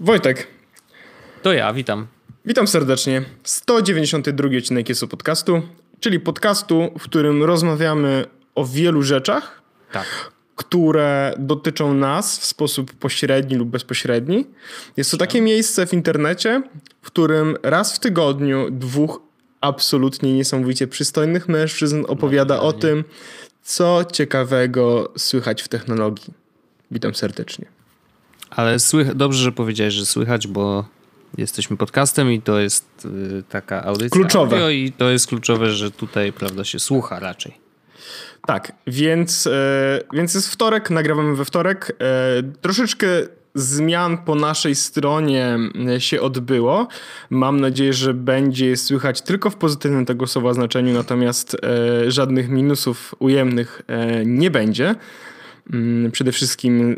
Wojtek. To ja, witam. Witam serdecznie. 192 odcinek jest podcastu, czyli podcastu, w którym rozmawiamy o wielu rzeczach, tak. które dotyczą nas w sposób pośredni lub bezpośredni. Jest to takie miejsce w internecie, w którym raz w tygodniu dwóch absolutnie niesamowicie przystojnych mężczyzn opowiada o tym, co ciekawego słychać w technologii. Witam serdecznie. Ale słych- dobrze, że powiedziałeś, że słychać, bo jesteśmy podcastem i to jest y, taka audycja. Kluczowe. Audio I to jest kluczowe, że tutaj, prawda, się słucha raczej. Tak, więc, e, więc jest wtorek, nagrywamy we wtorek. E, troszeczkę zmian po naszej stronie e, się odbyło. Mam nadzieję, że będzie słychać tylko w pozytywnym tego słowa znaczeniu, natomiast żadnych minusów ujemnych nie będzie. Mm, przede wszystkim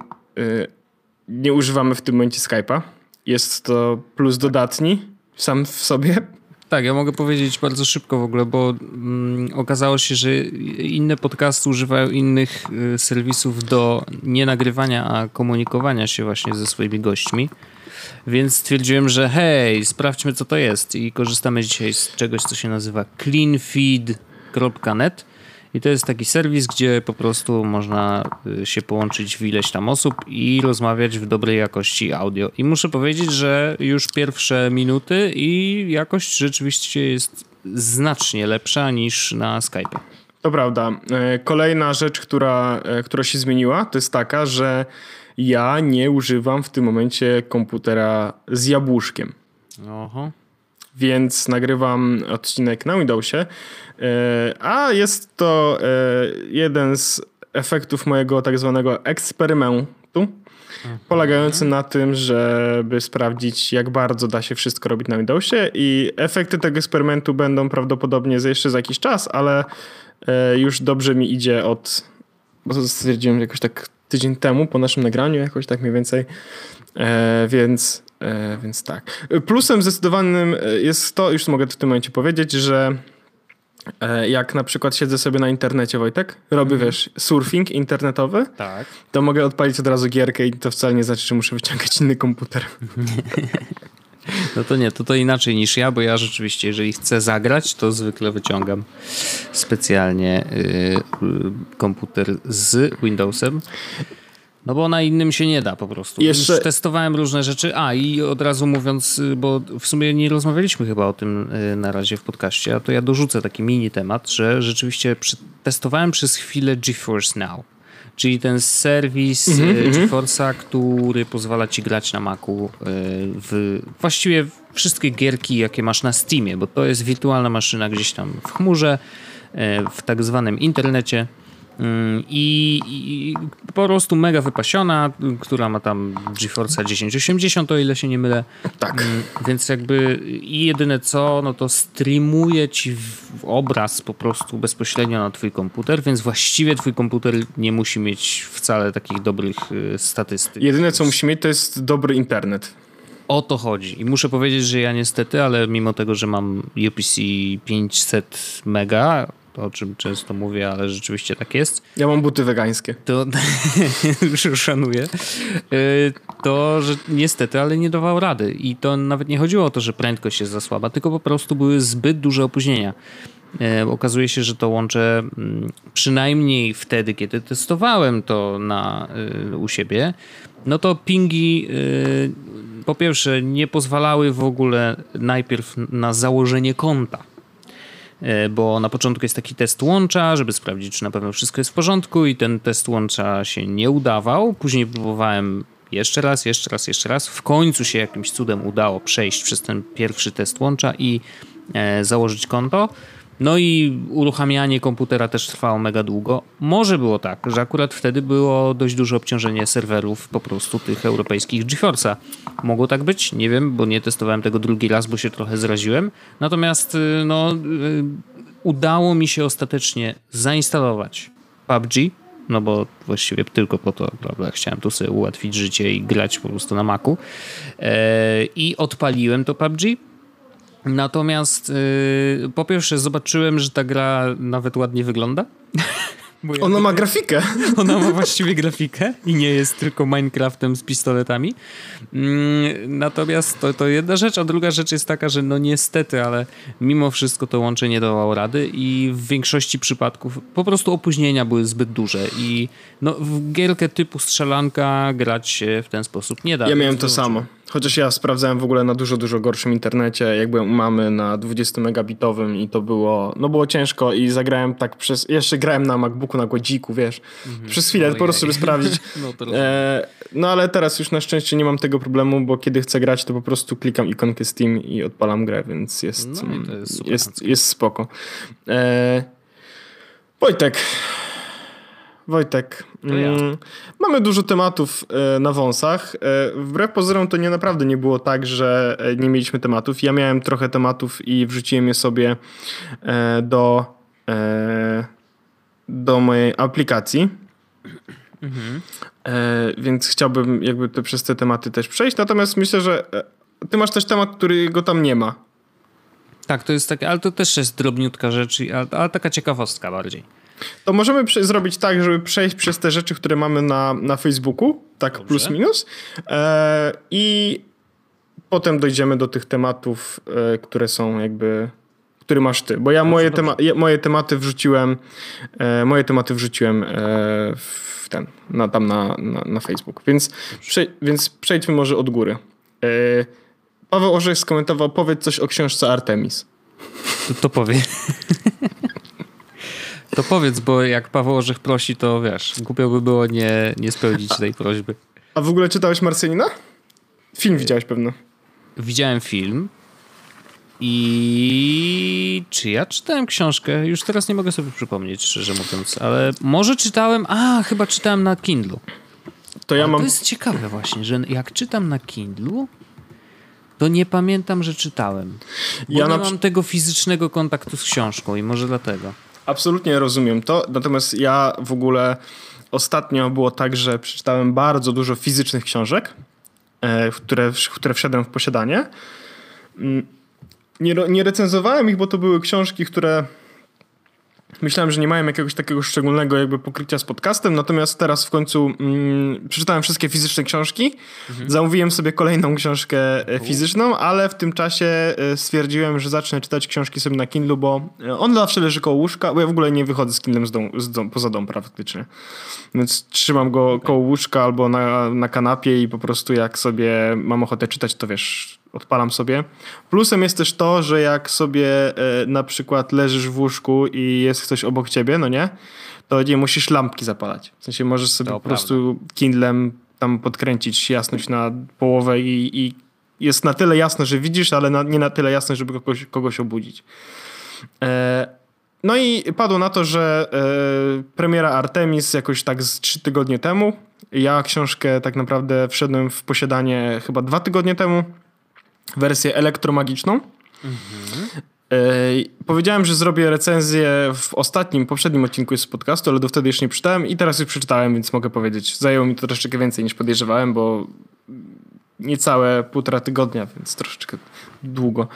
nie używamy w tym momencie Skype'a. Jest to plus dodatni sam w sobie. Tak, ja mogę powiedzieć bardzo szybko w ogóle, bo mm, okazało się, że inne podcasty używają innych y, serwisów do nie nagrywania, a komunikowania się właśnie ze swoimi gośćmi. Więc stwierdziłem, że hej, sprawdźmy co to jest i korzystamy dzisiaj z czegoś, co się nazywa cleanfeed.net i to jest taki serwis, gdzie po prostu można y, się połączyć w ileś tam osób i rozmawiać w dobrej jakości audio. I muszę powiedzieć, że już pierwsze minuty i jakość rzeczywiście jest znacznie lepsza niż na Skype. To prawda. E, kolejna rzecz, która, e, która się zmieniła, to jest taka, że ja nie używam w tym momencie komputera z jabłuszkiem. Oho więc nagrywam odcinek na Windowsie, a jest to e, jeden z efektów mojego tak zwanego eksperymentu, polegający na tym, żeby sprawdzić, jak bardzo da się wszystko robić na Windowsie i efekty tego eksperymentu będą prawdopodobnie jeszcze za jakiś czas, ale e, już dobrze mi idzie od, bo stwierdziłem jakoś tak tydzień temu po naszym nagraniu, jakoś tak mniej więcej, więc E, więc tak. Plusem zdecydowanym e, jest to, już mogę w tym momencie powiedzieć, że e, jak na przykład siedzę sobie na internecie, Wojtek, robię, mm. wiesz, surfing internetowy, tak. to mogę odpalić od razu gierkę i to wcale nie znaczy, że muszę wyciągać inny komputer. No to nie, to to inaczej niż ja, bo ja rzeczywiście, jeżeli chcę zagrać, to zwykle wyciągam specjalnie y, komputer z Windowsem. No bo na innym się nie da po prostu. Jeszcze... Już testowałem różne rzeczy. A i od razu mówiąc, y, bo w sumie nie rozmawialiśmy chyba o tym y, na razie w podcaście, a to ja dorzucę taki mini temat, że rzeczywiście testowałem przez chwilę GeForce Now. Czyli ten serwis mm -hmm, GeForce'a, który pozwala ci grać na Macu w właściwie wszystkie gierki, jakie masz na Steamie, bo to jest wirtualna maszyna gdzieś tam w chmurze, w tak zwanym internecie I, I, po prostu mega wypasiona, która ma tam GeForce 1080, o ile się nie mylę. Tak. Mm, więc jakby i jedyne co, no to streamuje ci obraz po prostu bezpośrednio na twój komputer, więc właściwie twój komputer nie musi mieć wcale takich dobrych y, statystyk. Jedyne co musi mieć to jest dobry internet. O to chodzi. I muszę powiedzieć, że ja niestety, ale mimo tego, że mam UPC 500 mega, o czym często mówię, ale rzeczywiście tak jest. Ja mam buty wegańskie. To już szanuję. Y, to, że niestety, ale nie dawał rady. I to nawet nie chodziło o to, że prędkość jest za słaba, tylko po prostu były zbyt duże opóźnienia. Y, okazuje się, że to łącze mm, przynajmniej wtedy, kiedy testowałem to na, y, u siebie, no to pingi po pierwsze nie pozwalały w ogóle najpierw na założenie konta bo na początku jest taki test łącza, żeby sprawdzić, czy na pewno wszystko jest w porządku i ten test łącza się nie udawał. Później próbowałem jeszcze raz, jeszcze raz, jeszcze raz. W końcu się jakimś cudem udało przejść przez ten pierwszy test łącza i e, założyć konto. No i uruchamianie komputera też trwało mega długo. Może było tak, że akurat wtedy było dość duże obciążenie serwerów po prostu tych europejskich GeForce'a. Mogło tak być? Nie wiem, bo nie testowałem tego drugi raz, bo się trochę zraziłem. Natomiast y, no, y, udało mi się ostatecznie zainstalować PUBG, no bo właściwie tylko po to, prawda, chciałem tu sobie ułatwić życie i grać po prostu na Macu. E, I odpaliłem to PUBG Natomiast yy, po pierwsze zobaczyłem, że ta gra nawet ładnie wygląda. Ja Ona ma grafikę. Ona ma właściwie grafikę i nie jest tylko Minecraftem z pistoletami. Mm, natomiast to, to jedna rzecz, a druga rzecz jest taka, że no niestety, ale mimo wszystko to łącze nie dawało rady i w większości przypadków po prostu opóźnienia były zbyt duże i no, w gierkę typu strzelanka grać się w ten sposób nie da. Ja miałem to samo. Chociaż ja sprawdzałem w ogóle na dużo, dużo gorszym internecie, jakby mamy na 20 megabitowym i to było, no było ciężko i zagrałem tak przez, jeszcze grałem na MacBooku na głodziku, wiesz, mhm. przez chwilę Ojej. po prostu, żeby sprawdzić. No, e, no ale teraz już na szczęście nie mam tego problemu, bo kiedy chcę grać, to po prostu klikam ikonkę Steam i odpalam grę, więc jest, no jest, jest, jest, spoko. E, Wojtek, Wojtek, ja. mm, mamy dużo tematów e, na wąsach. E, wbrew pozorom to nie naprawdę nie było tak, że e, nie mieliśmy tematów. Ja miałem trochę tematów i wrzuciłem je sobie do, do mojej aplikacji. Mhm. Więc chciałbym jakby te, przez te tematy też przejść. Natomiast myślę, że ty masz też temat, którego tam nie ma. Tak, to jest takie, ale to też jest drobniutka rzecz, ale taka ciekawostka bardziej. To możemy zrobić tak, żeby przejść przez te rzeczy, które mamy na, na Facebooku, tak Dobrze. plus minus. E, I potem dojdziemy do tych tematów, e, które są jakby który masz ty, bo ja moje, tema moje tematy wrzuciłem e, moje tematy wrzuciłem e, w ten, na, tam na, na, na Facebook, więc, więc przejdźmy może od góry. E, Paweł Orzech skomentował, powiedz coś o książce Artemis. To, to powie. To powiedz, bo jak Paweł Orzech prosi, to wiesz, głupio by było nie, nie spełnić tej prośby. A w ogóle czytałeś Marsjanina? Film widziałeś pewno. Widziałem film. I czy ja czytałem książkę? Już teraz nie mogę sobie przypomnieć, szczerze mówiąc, ale może czytałem. A, chyba czytałem na Kindlu. To ja mam. To jest ciekawe, właśnie, że jak czytam na Kindlu, to nie pamiętam, że czytałem. Bo ja nie na... mam tego fizycznego kontaktu z książką i może dlatego. Absolutnie rozumiem to, natomiast ja w ogóle ostatnio było tak, że przeczytałem bardzo dużo fizycznych książek, e, które, które wszedłem w posiadanie. Mm, nie, nie recenzowałem ich, bo to były książki, które Myślałem, że nie mają jakiegoś takiego szczególnego jakby pokrycia z podcastem, natomiast teraz w końcu mm, przeczytałem wszystkie fizyczne książki. Mhm. Zamówiłem sobie kolejną książkę e, fizyczną, ale w tym czasie e, stwierdziłem, że zacznę czytać książki sobie na Kindle, bo e, on zawsze leży koło łóżka, bo ja w ogóle nie wychodzę z Kindlem z dom, z dom, poza dom praktycznie. Więc trzymam go koło łóżka albo na, na kanapie i po prostu jak sobie mam ochotę czytać, to wiesz, odpalam sobie. Plusem jest też to, że jak sobie e, na przykład leżysz w łóżku i jest ktoś obok ciebie, no nie, to nie musisz lampki zapalać. W sensie możesz sobie to po prawda. prostu Kindlem tam podkręcić jasność na połowę i, i jest na tyle jasno, że widzisz, ale na, nie na tyle jasno, żeby kogoś, kogoś obudzić. E, no i padło na to, że e, premiera Artemis jakoś tak z trzy tygodnie temu. Ja książkę tak naprawdę wszedłem w posiadanie chyba dwa tygodnie temu wersję elektromagiczną. Mhm. Powiedziałem, że zrobię recenzję w ostatnim, poprzednim odcinku z podcastu, ale do wtedy jeszcze nie przeczytałem i teraz już przeczytałem, więc mogę powiedzieć. Zajęło mi to troszeczkę więcej niż podejrzewałem, bo niecałe półtora tygodnia, więc troszeczkę długo,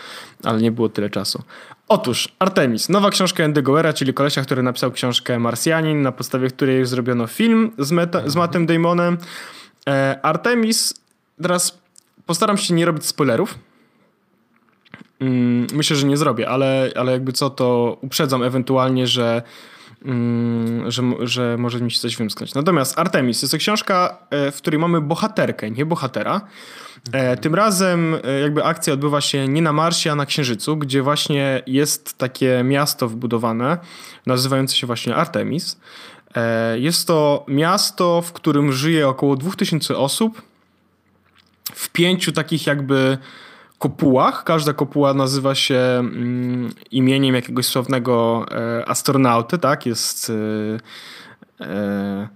ale nie było tyle czasu. Otóż Artemis, nowa książka Andy Goera, czyli kolesia, który napisał książkę Marsjanin, na podstawie której zrobiono film z, Meta, z Mattem Damonem. E, Artemis, teraz postaram się nie robić spoilerów, Mm, myślę, że nie zrobię, ale, ale jakby co, to uprzedzam ewentualnie, że, mm, że, że może mi się coś wymsknąć. Natomiast Artemis jest to książka, e, w której mamy bohaterkę, nie bohatera. Mhm. Tym razem e, jakby akcja odbywa się nie na Marsie, a na Księżycu, gdzie właśnie jest takie miasto wbudowane, nazywające się właśnie Artemis. Jest to miasto, w którym żyje około 2000 osób w pięciu takich jakby kopułach. Każda kopuła nazywa się mm, imieniem jakiegoś sławnego e, astronauty, tak? Jest e, e,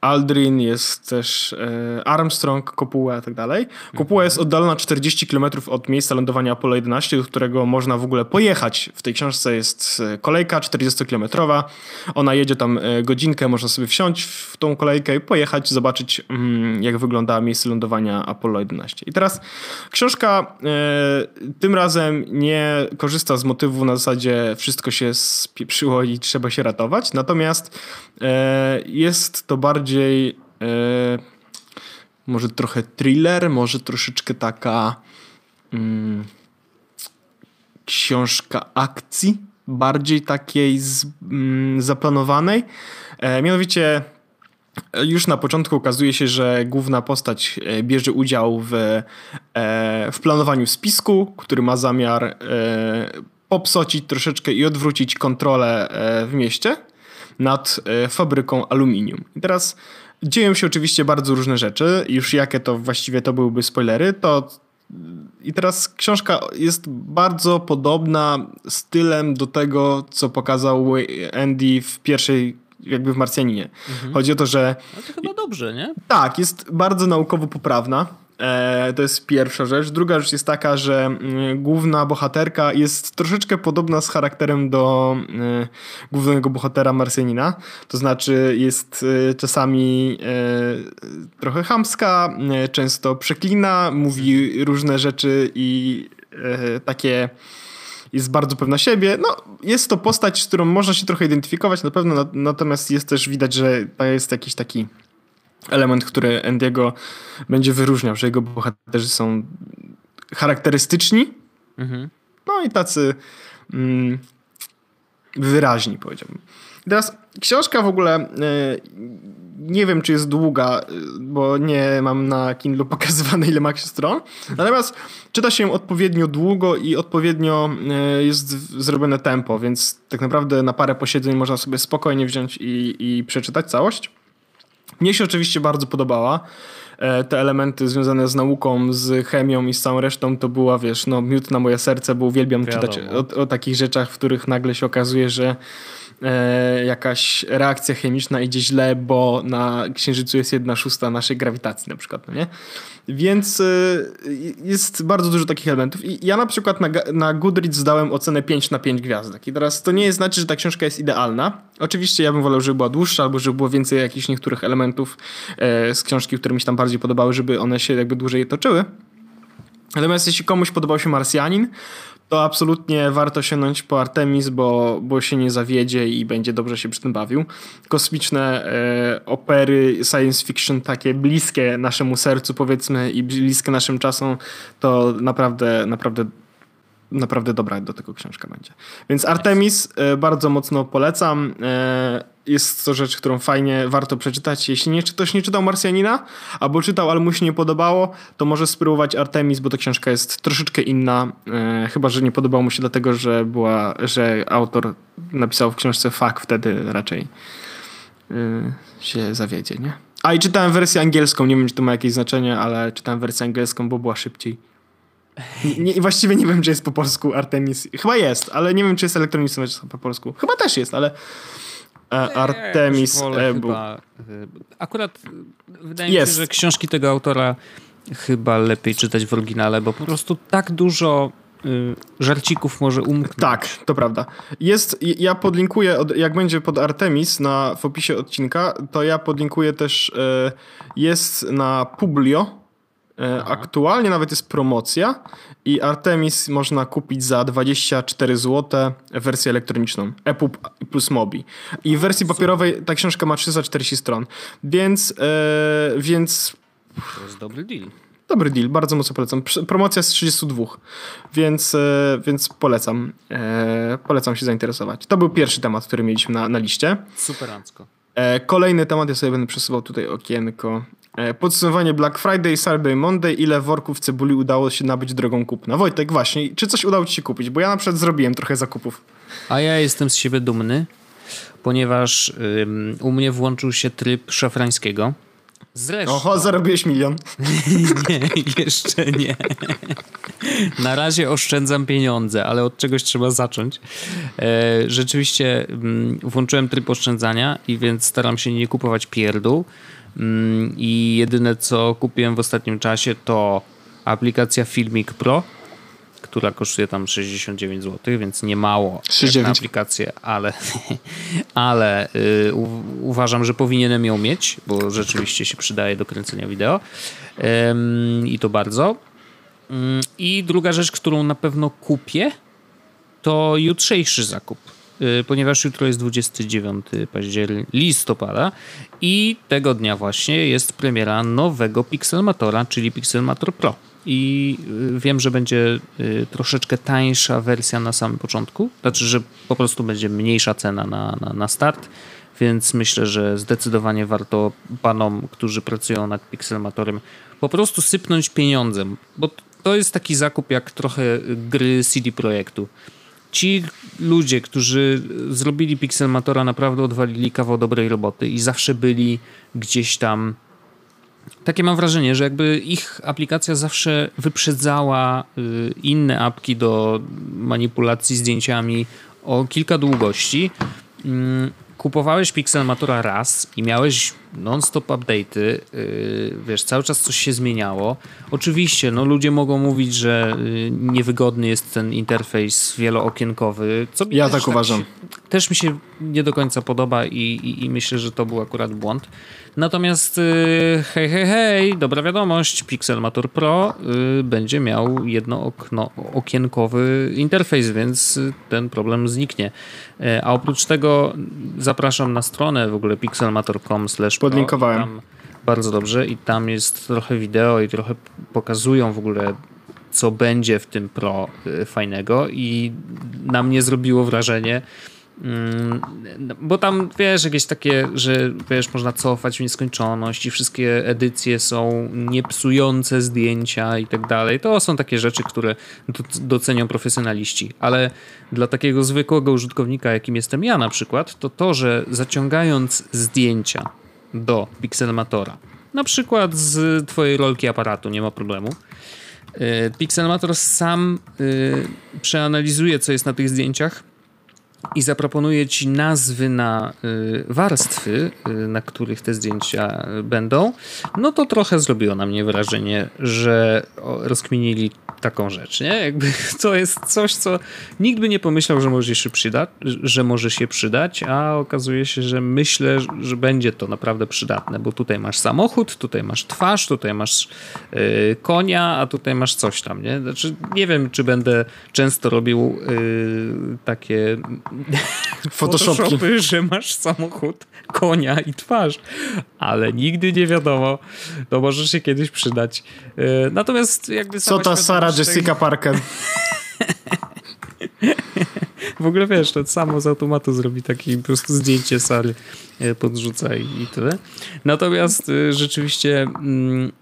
Aldrin, jest też e, Armstrong, Kopuła i tak dalej. Kopuła jest oddalona 40 km od miejsca lądowania Apollo 11, do którego można w ogóle pojechać. W tej książce jest e, kolejka 40-kilometrowa. Ona jedzie tam e, godzinkę, można sobie wsiąść w tą kolejkę i pojechać, zobaczyć mm, jak wygląda miejsce lądowania Apollo 11. I teraz książka tym razem nie korzysta z motywu na zasadzie wszystko się spieprzyło i trzeba się ratować, natomiast jest to bardziej e, może trochę thriller, może troszeczkę taka mm, książka akcji, bardziej takiej z, mm, zaplanowanej. E, mianowicie już na początku okazuje się, że główna postać e, bierze udział w, e, w planowaniu spisku, który ma zamiar e, popsocić troszeczkę i odwrócić kontrolę w mieście nad fabryką aluminium. I teraz dzieją się oczywiście bardzo różne rzeczy. Już jakie to właściwie to byłyby spoilery, to i teraz książka jest bardzo podobna stylem do tego, co pokazał Andy w pierwszej jakby w Marsjaninie. Mhm. Chodzi o to, że... No to chyba dobrze, nie? Tak, jest bardzo naukowo poprawna. E, to jest pierwsza rzecz. Druga rzecz jest taka, że mm, główna bohaterka jest troszeczkę podobna z charakterem do e, głównego bohatera Marsjanina. To znaczy jest e, czasami trochę chamska, często przeklina, mówi różne rzeczy i takie jest bardzo pewna siebie. No, jest to postać, z którą można się trochę identyfikować na pewno, natomiast jest też widać, że jest jakiś taki element, który Andiego będzie wyróżniał, że jego bohaterzy są charakterystyczni, mhm. no i tacy mm, wyraźni, powiedziałbym. Teraz książka w ogóle e, nie wiem, czy jest długa, e, bo nie mam na Kindle pokazywane, ile ma stron. Natomiast czyta się odpowiednio długo i odpowiednio e, jest zrobione tempo, więc tak naprawdę na parę posiedzeń można sobie spokojnie wziąć i, i przeczytać całość. Mnie się oczywiście bardzo podobała. Te elementy związane z nauką, z chemią i z całą resztą to była, wiesz, no miód na moje serce, bo uwielbiam Wiadomo. czytać o, o takich rzeczach, w których nagle się okazuje, że e, jakaś reakcja chemiczna idzie źle, bo na Księżycu jest jedna szósta naszej grawitacji na przykład, no nie? Więc e, jest bardzo dużo takich elementów i ja na przykład na, na Goodreads zdałem ocenę 5 na 5 gwiazdek i teraz to nie znaczy, że ta książka jest idealna. Oczywiście ja bym wolał, żeby była dłuższa albo żeby było więcej jakichś niektórych elementów e, z książki, które mi się tam bardziej podobały, żeby one się jakby dłużej toczyły. Natomiast jeśli komuś podobał się Marsjanin, to absolutnie warto sięgnąć po Artemis, bo, bo się nie zawiedzie i będzie dobrze się przy tym bawił. Kosmiczne e, opery science fiction, takie bliskie naszemu sercu powiedzmy i bliskie naszym czasom, to naprawdę, naprawdę naprawdę dobra do tego książka będzie. Więc Artemis e, bardzo mocno polecam. E, jest to rzecz, którą fajnie warto przeczytać. Jeśli nie, ktoś nie czytał Marsjanina, albo czytał, ale mu się nie podobało, to może spróbować Artemis, bo ta książka jest troszeczkę inna. E, chyba, że nie podobało mu się dlatego, że była, że autor napisał w książce fakt, wtedy raczej się zawiedzie, nie? A i czytałem wersję angielską, nie wiem, czy to ma jakieś znaczenie, ale czytałem wersję angielską, bo była szybciej. Nie, właściwie nie wiem, czy jest po polsku Artemis. Chyba jest, ale nie wiem, czy jest elektroniczny po polsku. Chyba też jest, ale e, Artemis e-book. Chyba, e, akurat wydaje jest. mi się, że książki tego autora chyba lepiej czytać w oryginale, bo po prostu tak dużo y, żarcików może umknąć. Tak, to prawda. Jest, ja podlinkuję, jak będzie pod Artemis na, w opisie odcinka, to ja podlinkuję też, y, jest na Publio. Aktualnie nawet jest promocja i Artemis można kupić za 24 zł wersję elektroniczną, EPUB plus Mobi. I w wersji papierowej ta książka ma 340 stron, więc, e, więc... To jest dobry deal. Dobry deal, bardzo mocno polecam. Promocja z 32, więc, e, więc polecam. E, polecam się zainteresować. To był pierwszy temat, który mieliśmy na, na liście. Superancko. E, kolejny temat, ja sobie będę przesuwał tutaj okienko. E, podsumowanie Black Friday, Saturday, Monday. Ile worków cebuli udało się nabyć drogą kupna? Wojtek, właśnie, czy coś udało ci się kupić? Bo ja na przykład zrobiłem trochę zakupów. A ja jestem z siebie dumny, ponieważ ym, u mnie włączył się tryb szafrańskiego. Zresztą. Oho, zarobiłeś milion. nie, jeszcze nie. Na razie oszczędzam pieniądze, ale od czegoś trzeba zacząć. E, rzeczywiście włączyłem tryb oszczędzania i więc staram się nie kupować pierdół. Mm, I jedyne co kupiłem w ostatnim czasie to aplikacja Filmik Pro, która kosztuje tam 69 zł, więc nie mało 69. na aplikację, ale, ale y, u, uważam, że powinienem ją mieć, bo rzeczywiście się przydaje do kręcenia wideo i to bardzo. Mm, I druga rzecz, którą na pewno kupię, to jutrzejszy zakup ponieważ jutro jest 29 października, listopada i tego dnia właśnie jest premiera nowego Pixelmatora, czyli Pixelmator Pro. I y, wiem, że będzie y, troszeczkę tańsza wersja na samym początku, znaczy, że po prostu będzie mniejsza cena na, na, na start, więc myślę, że zdecydowanie warto panom, którzy pracują nad Pixelmatorem, po prostu sypnąć pieniądzem, bo to jest taki zakup jak trochę gry CD Projektu. Ci ludzie, którzy zrobili Pixelmatora, naprawdę odwalili kawał dobrej roboty i zawsze byli gdzieś tam. Takie mam wrażenie, że jakby ich aplikacja zawsze wyprzedzała y, inne apki do manipulacji zdjęciami o kilka długości. Mm, kupowałeś Pixelmatora raz i miałeś non-stop update'y, yy, wiesz, cały czas coś się zmieniało. Oczywiście, no ludzie mogą mówić, że yy, niewygodny jest ten interfejs wielookienkowy. Co ja tak, tak uważam. też mi się nie do końca podoba i, i, i myślę, że to był akurat błąd. Natomiast yy, hej, hej, hej, dobra wiadomość, Pixelmator Pro będzie miał jednookienkowy interfejs, więc ten problem zniknie. Yy, a oprócz tego zapraszam na stronę w ogóle pixelmator.com Podlinkowałem. bardzo dobrze i tam jest trochę wideo i trochę pokazują w ogóle co będzie w tym Pro y, fajnego i na mnie zrobiło wrażenie, mm, bo tam wiesz, jakieś takie, że wiesz, można cofać w nieskończoność i wszystkie edycje są niepsujące zdjęcia i tak dalej. To są takie rzeczy, które docenią profesjonaliści, ale dla takiego zwykłego użytkownika, jakim jestem ja na przykład, to to, że zaciągając zdjęcia do Pixelmatora. Na przykład z twojej rolki aparatu, nie ma problemu. Y, Pixelmator sam y, przeanalizuje, co jest na tych zdjęciach i zaproponuje ci nazwy na y, warstwy, na których te zdjęcia będą, no to trochę zrobiło na mnie wrażenie, że rozkminili taką rzecz, nie? Jakby to jest coś, co nikt by nie pomyślał, że może się przydać, że może się przydać, a okazuje się, że myślę, że będzie to naprawdę przydatne, bo tutaj masz samochód, tutaj masz twarz, tutaj masz konia, a tutaj masz coś tam, nie? Znaczy, nie wiem, czy będę często robił takie Photoshopy, że masz samochód, konia i twarz, ale nigdy nie wiadomo, to może się kiedyś przydać. Yy, natomiast jakby Co ta Sara Jessica Parker. W ogóle wiesz, to samo z automatu zrobi takie po prostu zdjęcie Sary, e, podrzuca i, tyle. Natomiast y, rzeczywiście mm,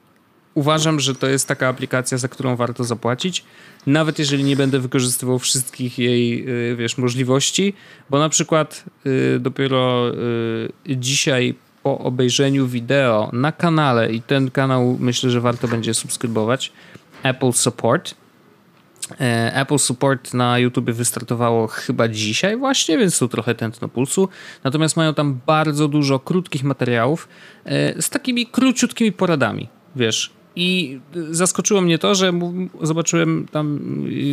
uważam, że to jest taka aplikacja, za którą warto zapłacić, nawet jeżeli nie będę wykorzystywał wszystkich jej, y, wiesz, możliwości, bo na przykład y, dopiero dzisiaj po obejrzeniu wideo na kanale i ten kanał myślę, że warto będzie subskrybować, Apple Support. E, Apple Support na YouTube wystartowało chyba dzisiaj właśnie, więc tu trochę tętno pulsu. Natomiast mają tam bardzo dużo krótkich materiałów e, z takimi króciutkimi poradami. Wiesz, i zaskoczyło mnie to, że zobaczyłem tam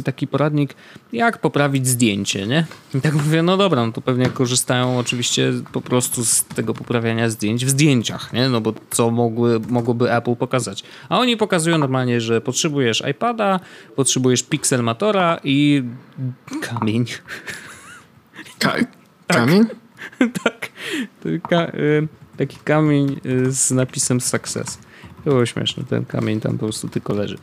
taki poradnik, jak poprawić zdjęcie, nie? I tak mówię, no dobra, no to pewnie korzystają oczywiście po prostu z tego poprawiania zdjęć w zdjęciach, nie? No bo co mogły, mogłoby Apple pokazać? A oni pokazują normalnie, że potrzebujesz iPada, potrzebujesz Pixelmatora i kamień. Ka kamień? tak. Y, taki kamień y, z napisem success. Było śmieszne, ten kamień tam po prostu tylko leży.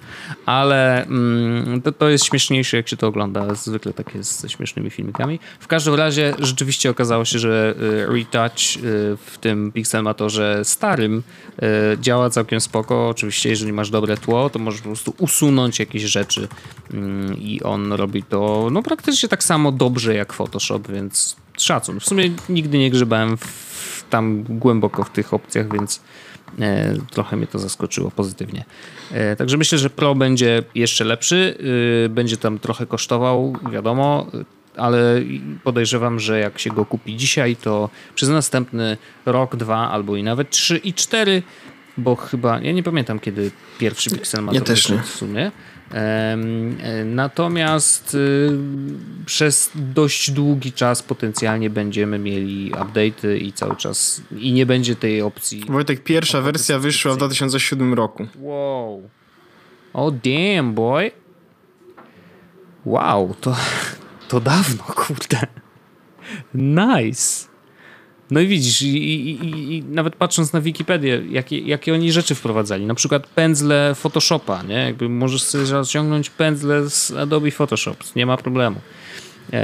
Ale mm, to, to jest śmieszniejsze, jak się to ogląda. Zwykle tak jest ze śmiesznymi filmikami. W każdym razie rzeczywiście okazało się, że y, Retouch y, w tym Pixelmatorze starym y, działa całkiem spoko. Oczywiście, jeżeli masz dobre tło, to możesz po prostu usunąć jakieś rzeczy mm, i on robi to no praktycznie tak samo dobrze jak Photoshop, więc szacun. W sumie nigdy nie grzebałem w, tam głęboko w tych opcjach, więc trochę mnie to zaskoczyło pozytywnie. E, także myślę, że Pro będzie jeszcze lepszy. E, będzie tam trochę kosztował, wiadomo, ale podejrzewam, że jak się go kupi dzisiaj, to przez następny rok, dwa albo i nawet trzy i cztery, bo chyba, ja nie pamiętam kiedy pierwszy Pixel ma ja też nie. w sumie, Natomiast y, przez dość długi czas potencjalnie będziemy mieli update'y i cały czas i nie będzie tej opcji. Wojtek, pierwsza wersja wyszła w 2007 roku. Wow. Oh damn, boy. Wow, to, to dawno, kurde. Nice. No i widzisz, i, i, i, nawet patrząc na Wikipedię, jakie, jakie oni rzeczy wprowadzali. Na przykład pędzle Photoshopa, nie? Jakby możesz sobie zaciągnąć pędzle z Adobe Photoshop, nie ma problemu.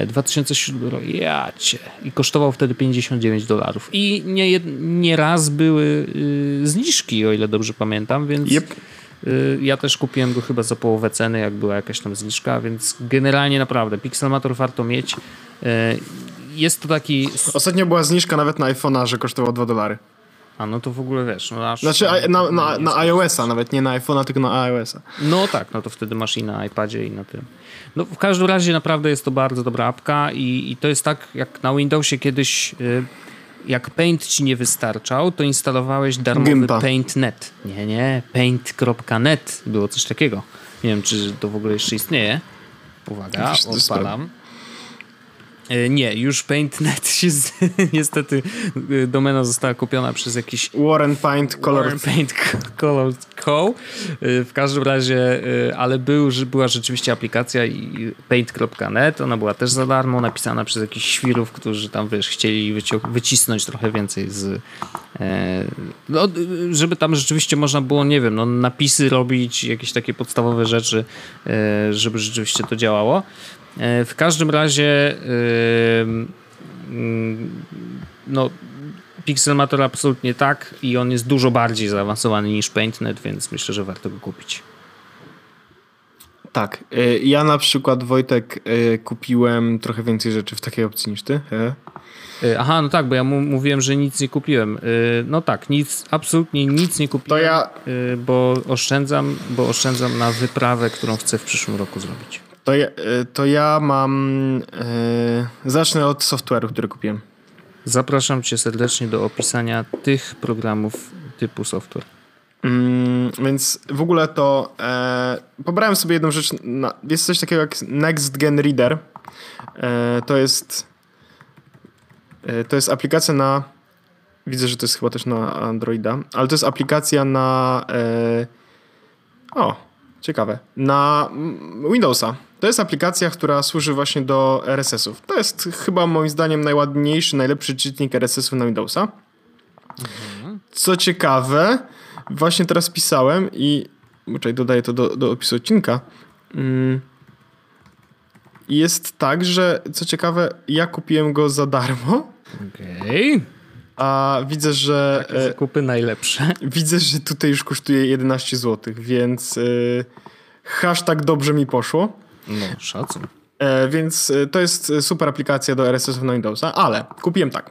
2007 rok, ja cię. I kosztował wtedy 59 dolarów. I nie, nie raz były y, zniżki, o ile dobrze pamiętam, więc yep. y, ja też kupiłem go chyba za połowę ceny, jak była jakaś tam zniżka, więc generalnie naprawdę Pixelmator warto mieć. Y, jest to taki... Ostatnio była zniżka nawet na iPhone'a, że kosztował 2 dolary. A no to w ogóle wiesz. No aż znaczy na, na, na iOS-a, nawet nie na iPhone'a, tylko na iOS-a. No tak, no to wtedy masz i na iPadzie, i na tym. No w każdym razie naprawdę jest to bardzo dobra apka i, i to jest tak, jak na Windowsie kiedyś. Y, jak Paint ci nie wystarczał, to instalowałeś darmowy Gimpa. Paint.net. Nie, nie, paint.net. Było coś takiego. Nie wiem, czy to w ogóle jeszcze istnieje. Uwaga, odpalam. E, nie, już PaintNet się z, niestety e, domena została kupiona przez jakiś Warren Paint Color Warren Paint Color Co. E, w każdym razie, ale był, była rzeczywiście aplikacja paint.net, ona była też za darmo, napisana przez jakichś świrów, którzy tam wiesz, chcieli wycisnąć trochę więcej z no, żeby tam rzeczywiście można było, nie wiem, no, napisy robić, jakieś takie podstawowe rzeczy, żeby rzeczywiście to działało. E, w każdym razie no Pixelmator absolutnie tak i on jest dużo bardziej zaawansowany niż PaintNet, więc myślę, że warto go kupić. Tak. E, ja na przykład, Wojtek, e, kupiłem trochę więcej rzeczy w takiej opcji niż ty. Aha, no tak, bo ja mówiłem, że nic nie kupiłem. No tak, nic, absolutnie nic nie kupiłem, to ja... bo oszczędzam, bo oszczędzam na wyprawę, którą chcę w przyszłym roku zrobić. To ja, e, to ja mam. Yy, zacznę od software'u, który kupiłem. Zapraszam Cię serdecznie do opisania tych programów typu software. Mm, więc w ogóle to e, pobrałem sobie jedną rzecz. Na, jest coś takiego jak Next Gen Reader. E, to jest e, to jest aplikacja na widzę, że to jest chyba też na Androida, ale to jest aplikacja na e, o, ciekawe, na Windowsa. To jest aplikacja, która służy właśnie do RSS-ów. To jest chyba moim zdaniem najładniejszy, najlepszy czytnik RSS-ów na Windowsa. Mhm. Co ciekawe, właśnie teraz pisałem i Czekaj, dodaję to do, do opisu odcinka. Mm. Jest tak, że co ciekawe, ja kupiłem go za darmo. Okej. Okay. A widzę, że. Takie zakupy najlepsze. Widzę, że tutaj już kosztuje 11 zł, więc yy, hashtag dobrze mi poszło. No, szacun. E, więc e, to jest super aplikacja do RSS na Windowsa, ale kupiłem tak.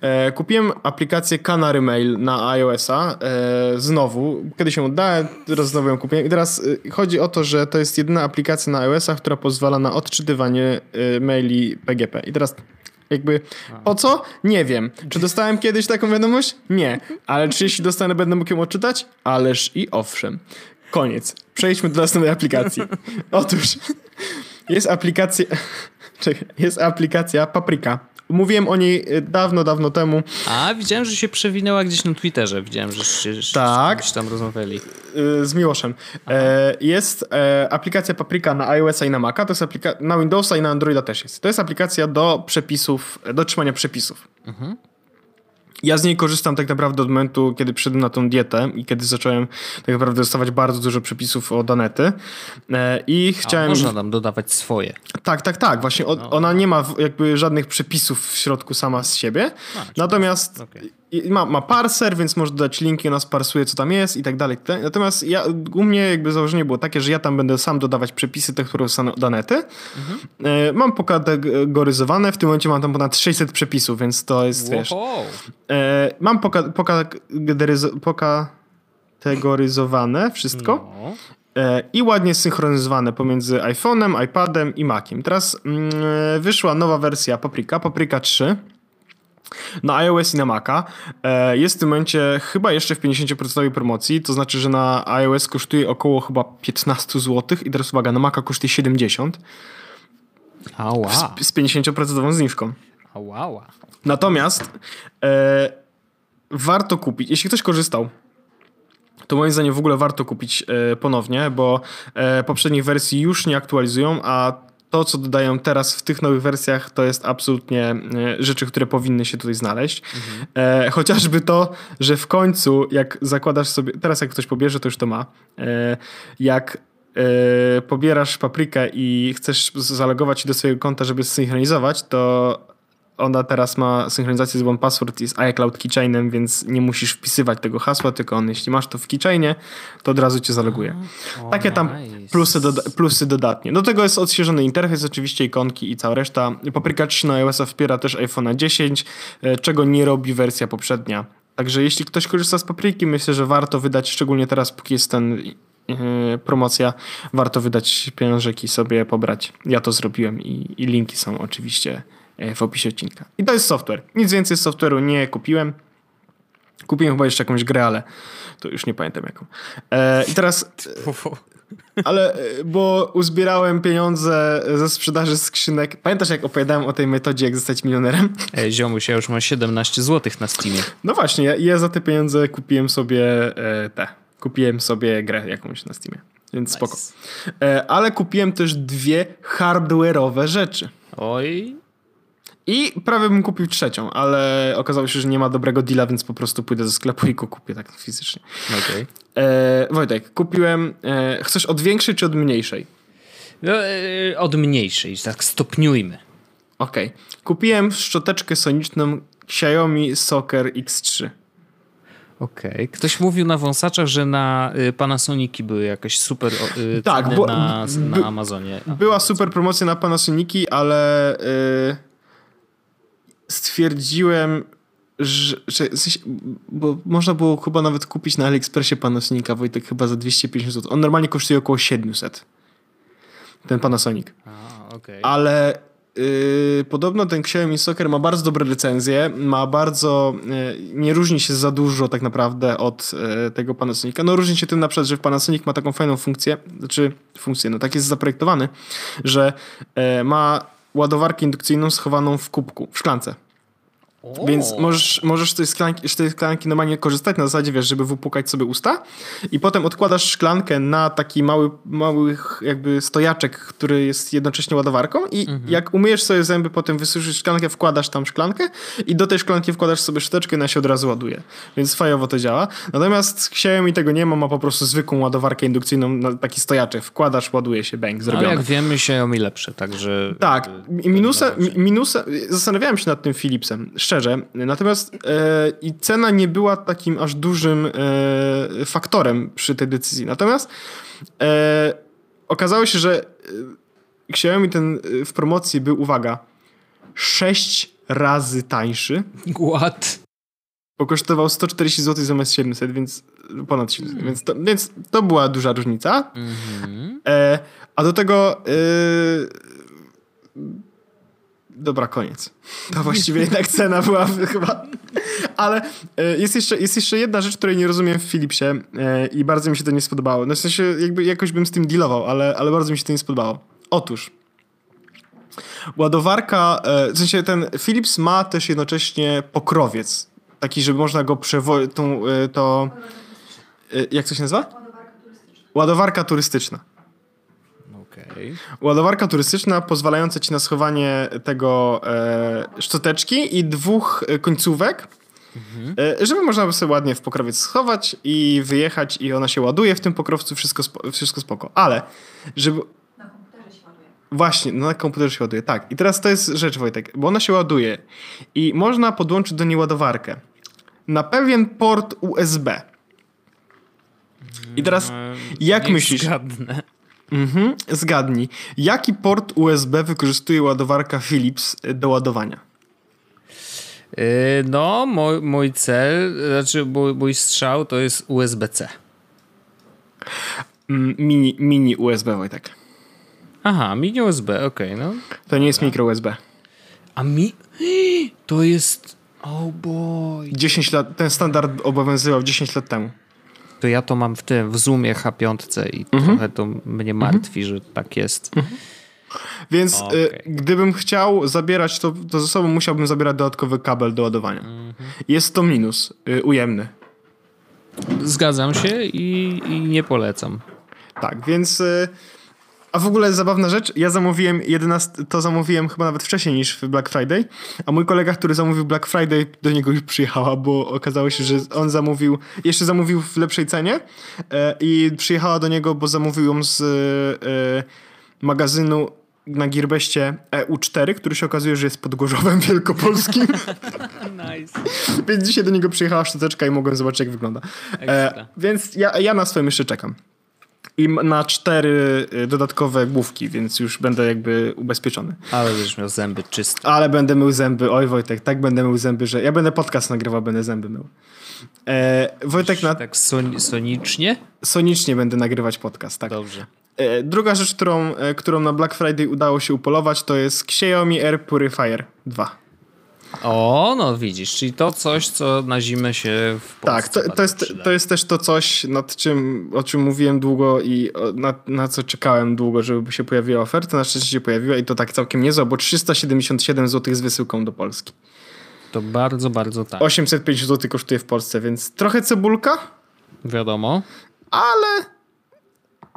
E, kupiłem aplikację Canary Mail na iOS-a. E, znowu, kiedyś ją oddałem, teraz znowu ją kupiłem. I teraz e, chodzi o to, że to jest jedyna aplikacja na iOS-a, która pozwala na odczytywanie e, maili PGP. I teraz jakby po co? Nie wiem. Czy dostałem kiedyś taką wiadomość? Nie. Ale czy jeśli dostanę, będę mógł ją odczytać? Ależ i owszem. Koniec. Przejdźmy do następnej aplikacji. Otóż jest aplikacja. Czekaj, jest aplikacja Paprika. Mówiłem o niej y, dawno, dawno temu. A, widziałem, że się przewinęła gdzieś na Twitterze. Widziałem, że się tak. tam rozmawiali. Y, z Miłoszem. E, jest e, aplikacja Paprika na iOS i na Maca. To jest aplika- na Windowsa i na Androida też jest. To jest aplikacja do przepisów, do trzymania przepisów. Mhm. Ja z niej korzystam tak naprawdę od momentu, kiedy przyszedłem na tą dietę i kiedy zacząłem tak naprawdę dostawać bardzo dużo przepisów o danety. E, I chciałem. A można tam dodawać swoje. Tak, tak, tak. Właśnie no. ona nie ma jakby żadnych przepisów w środku sama z siebie. A, Natomiast okay ma, ma parser, więc może dodać linki, ona sparsuje, co tam jest i tak dalej. Natomiast ja, u mnie jakby założenie było takie, że ja tam będę sam dodawać przepisy, te, które są danety. Mhm. E, mam pokategoryzowane, w tym momencie mam tam ponad 600 przepisów, więc to jest, wow. wiesz... E, mam poka, pokategoryzowane wszystko. No. E, I ładnie synchronizowane pomiędzy iPhone'em, iPadem i Maciem. Teraz mm, wyszła nowa wersja Paprika, Paprika 3 na iOS i na Maca. E, jest w tym momencie chyba jeszcze w 50% promocji, to znaczy, że na iOS kosztuje około chyba 15 zł i teraz uwaga, na Maca kosztuje 70. Ała. Z, z 50% zniżką. Ała. Natomiast e, warto kupić, jeśli ktoś korzystał to moim zdaniem w ogóle warto kupić e, ponownie, bo e, poprzednich wersji już nie aktualizują, a to, co dodają teraz w tych nowych wersjach, to jest absolutnie e, rzeczy, które powinny się tutaj znaleźć. Mhm. E, chociażby to, że w końcu, jak zakładasz sobie, teraz jak ktoś pobierze, to już to ma, e, jak e, pobierasz paprykę i chcesz zalogować się do swojego konta, żeby zsynchronizować, to ona teraz ma synchronizację z One Password i z iCloud Keychainem, więc nie musisz wpisywać tego hasła, tylko on, jeśli masz to w Keychainie, to od razu cię zaloguje. Oh, Takie tam plusy, doda plusy dodatnie. Do tego jest odświeżony interfejs, oczywiście ikonki i cała reszta. Papryka 3 na iOS wspiera też iPhone 10, e, czego nie robi wersja poprzednia. Także jeśli ktoś korzysta z papryki, myślę, że warto wydać, szczególnie teraz, póki jest ten yy, promocja, warto wydać pieniążki sobie pobrać. Ja to zrobiłem i, i linki są oczywiście E, w opisie odcinka. I to jest software. Nic więcej z software'u nie kupiłem. Kupiłem chyba jeszcze jakąś grę, ale to już nie pamiętam jaką. E, I teraz... Ale, e, bo uzbierałem pieniądze ze sprzedaży skrzynek. Pamiętasz, jak opowiadałem o tej metodzie, jak zostać milionerem? Ej, ziomuś, ja już mam 17 zł na Steamie. No właśnie, ja, ja za te pieniądze kupiłem sobie e, te. Kupiłem sobie grę jakąś na Steamie. Więc nice. spoko. E, ale kupiłem też dwie hardware'owe rzeczy. Oj. I prawie bym kupił trzecią, ale okazało się, że nie ma dobrego deala, więc po prostu pójdę do sklepu i go kupię tak fizycznie. Okay. E, Wojtek, kupiłem. E, chcesz od większej czy od mniejszej? No, e, od mniejszej, tak stopniujmy. Okej. Okay. Kupiłem szczoteczkę soniczną Xiaomi Soccer X3. Okej. Okay. Ktoś mówił na wąsaczach, że na y, Panasoniki były jakieś super y, tak, bo, na, na Amazonie. Była super promocja na Panasoniki, ale... Y, stwierdziłem, że, że w sensie, bo można było chyba nawet kupić na AliExpressie Panasonica Wojtek chyba za 250 zł. On normalnie kosztuje około 700. Ten Panasonic. A, okay. Ale yy, podobno ten Xiaomi Soccer ma bardzo dobre recenzje, ma bardzo, yy, nie różni się za dużo tak naprawdę od yy, tego Panasonica. No różni się tym na przykład, że Panasonic ma taką fajną funkcję, znaczy funkcję, no tak jest zaprojektowany, że ma ładowarkę indukcyjną schowaną w kubku, w szklance. O. Więc możesz, możesz z, tej szklanki, z tej szklanki normalnie korzystać na zasadzie, wiesz, żeby wypukać sobie usta i potem odkładasz szklankę na taki mały, mały jakby stojaczek, który jest jednocześnie ładowarką i mhm. jak umyjesz sobie zęby, potem wysuszysz szklankę, wkładasz tam szklankę i do tej szklanki wkładasz sobie szczoteczkę i ona się od razu ładuje. Więc fajowo to działa. Natomiast Xiaomi tego nie ma, ma po prostu zwykłą ładowarkę indukcyjną na taki stojaczek. Wkładasz, ładuje się, bang, zrobione. Ale jak wiemy, Xiaomi lepsze, także... Tak. Minusa, minusa, zastanawiałem się nad tym Philipsem szczerze. Natomiast e, i cena nie była takim aż dużym e, faktorem przy tej decyzji. Natomiast e, okazało się, że e, Xiaomi ten e, w promocji był, uwaga, 6 razy tańszy. What? Bo kosztował 140 zł zamiast 700, więc ponad 700. Hmm. Więc, to, więc to była duża różnica. Mm -hmm. a do tego Dobra, koniec. To właściwie jednak cena była chyba. Ale e, jest jeszcze, jest jeszcze jedna rzecz, której nie rozumiem w Philipsie e, i bardzo mi się to nie spodobało. No w sensie jakby jakoś bym z tym dealował, ale, ale bardzo mi się to nie spodobało. Otóż ładowarka, e, w sensie ten Philips ma też jednocześnie pokrowiec. Taki, żeby można go przewozić, to... Jak to się nazywa? Ładowarka turystyczna. Ładowarka turystyczna. Okay. Ładowarka turystyczna pozwalająca ci na schowanie tego e, szczoteczki i dwóch e, końcówek, mhm. e, żeby można by sobie ładnie w pokrowiec schować i wyjechać i ona się ładuje w tym pokrowcu, wszystko, spo, wszystko spoko. Ale, żeby... Na komputerze się ładuje. Właśnie, no na komputerze się ładuje, tak. I teraz to jest rzecz, Wojtek, bo ona się ładuje i można podłączyć do niej ładowarkę na pewien port USB. I teraz, mm, jak myślisz? Zgadnę. Mhm, zgadnij. Jaki port USB wykorzystuje ładowarka Philips do ładowania? Yy, no, mój, mój cel, znaczy mój, mój strzał to jest USB-C. Mm, mini, mini USB, Wojtek. Aha, mini USB, okej, okay, no. To nie jest mikro USB. A mi... To jest... Oh boy. 10 lat, ten standard obowiązywał 10 lat temu to ja to mam w tym, w Zoomie H5 i mhm. trochę to mnie martwi, mhm. że tak jest. Mhm. Więc okay. y, gdybym chciał zabierać to, to ze sobą, musiałbym zabierać dodatkowy kabel do ładowania. Mhm. Jest to minus y, ujemny. Zgadzam się i, i nie polecam. Tak, więc y, A w ogóle zabawna rzecz, ja zamówiłem 11, to zamówiłem chyba nawet wcześniej niż w Black Friday, a mój kolega, który zamówił Black Friday, do niego już przyjechała, bo okazało się, że on zamówił, jeszcze zamówił w lepszej cenie e, i przyjechała do niego, bo zamówił ją z e, magazynu na Gearbeście EU4, który się okazuje, że jest pod Gorzowem Wielkopolskim. nice. Więc dzisiaj do niego przyjechała sztuczeczka i mogłem zobaczyć, jak wygląda. E, więc ja, ja na swoim jeszcze czekam. I na cztery y, dodatkowe główki, więc już będę jakby ubezpieczony. Ale będziesz miał zęby czyste. Ale będę mył zęby. Oj Wojtek, tak będę mył zęby, że ja będę podcast nagrywał, będę zęby mył. E, Wojtek na... Tak son sonicznie? Sonicznie będę nagrywać podcast, tak. Dobrze. E, druga rzecz, którą, e, którą na Black Friday udało się upolować, to jest Xiaomi Air Purifier 2. O, no widzisz, czyli to coś, co na zimę się w Polsce Tak, to, to, jest, to jest też to coś, nad czym, o czym mówiłem długo i na, na co czekałem długo, żeby się pojawiła oferta. Na szczęście się pojawiła i to tak całkiem niezła, bo 377 zł z wysyłką do Polski. To bardzo, bardzo tak. 850 zł kosztuje w Polsce, więc trochę cebulka. Wiadomo. Ale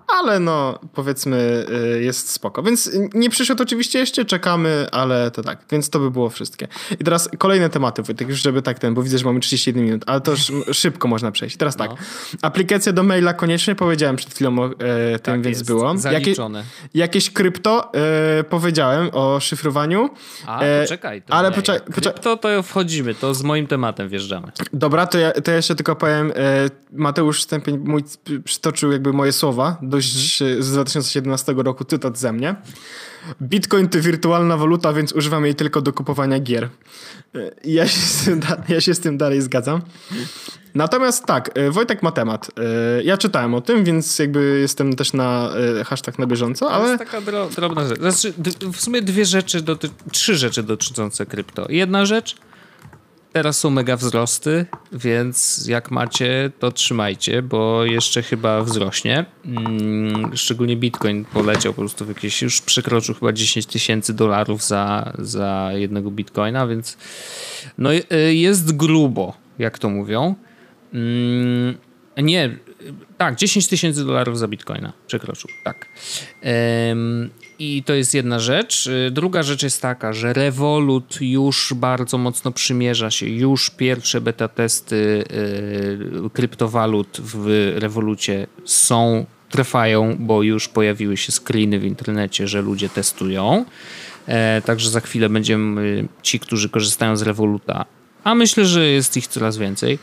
ale no powiedzmy y, jest spoko. Więc nie przyszedł oczywiście jeszcze, czekamy, ale to tak. Więc to by było wszystkie. I teraz kolejne tematy, Wojtek, już żeby tak ten, bo widzę, że mamy 31 minut, ale to już szybko można przejść. Teraz tak. No. Aplikacja do maila koniecznie, powiedziałem przed chwilą o e, tym, tak więc jest. było. Zaliczone. Jakie, jakieś krypto e, powiedziałem o szyfrowaniu. A, e, poczekaj. To ale poczekaj. Krypto to wchodzimy, to z moim tematem wjeżdżamy. Dobra, to ja, to ja jeszcze tylko powiem, e, Mateusz Stępień mój przytoczył jakby moje słowa dość z 2017 roku cytat ze mnie. Bitcoin to wirtualna waluta, więc używam jej tylko do kupowania gier. Ja się z tym, ja się z tym dalej zgadzam. Natomiast tak, e, Wojtek ma temat. E, ja czytałem o tym, więc jakby jestem też na e, hashtag na bieżąco, ale... To jest taka drobna rzecz. Znaczy, w sumie dwie rzeczy, doty... trzy rzeczy dotyczące krypto. Jedna rzecz Teraz są mega wzrosty, więc jak macie, to trzymajcie, bo jeszcze chyba wzrośnie. Mm, szczególnie Bitcoin poleciał po prostu w jakieś, już przekroczył chyba 10 tysięcy dolarów za, za jednego Bitcoina, więc no y, jest grubo, jak to mówią. Mm, nie, tak, 10 tysięcy dolarów za bitcoina przekroczył, tak. I to jest jedna rzecz. Druga rzecz jest taka, że Revolut już bardzo mocno przymierza się. Już pierwsze beta testy y, kryptowalut w Revolucie są, trwają, bo już pojawiły się screeny w internecie, że ludzie testują. E, także za chwilę będziemy ci, którzy korzystają z Revoluta, a myślę, że jest ich coraz więcej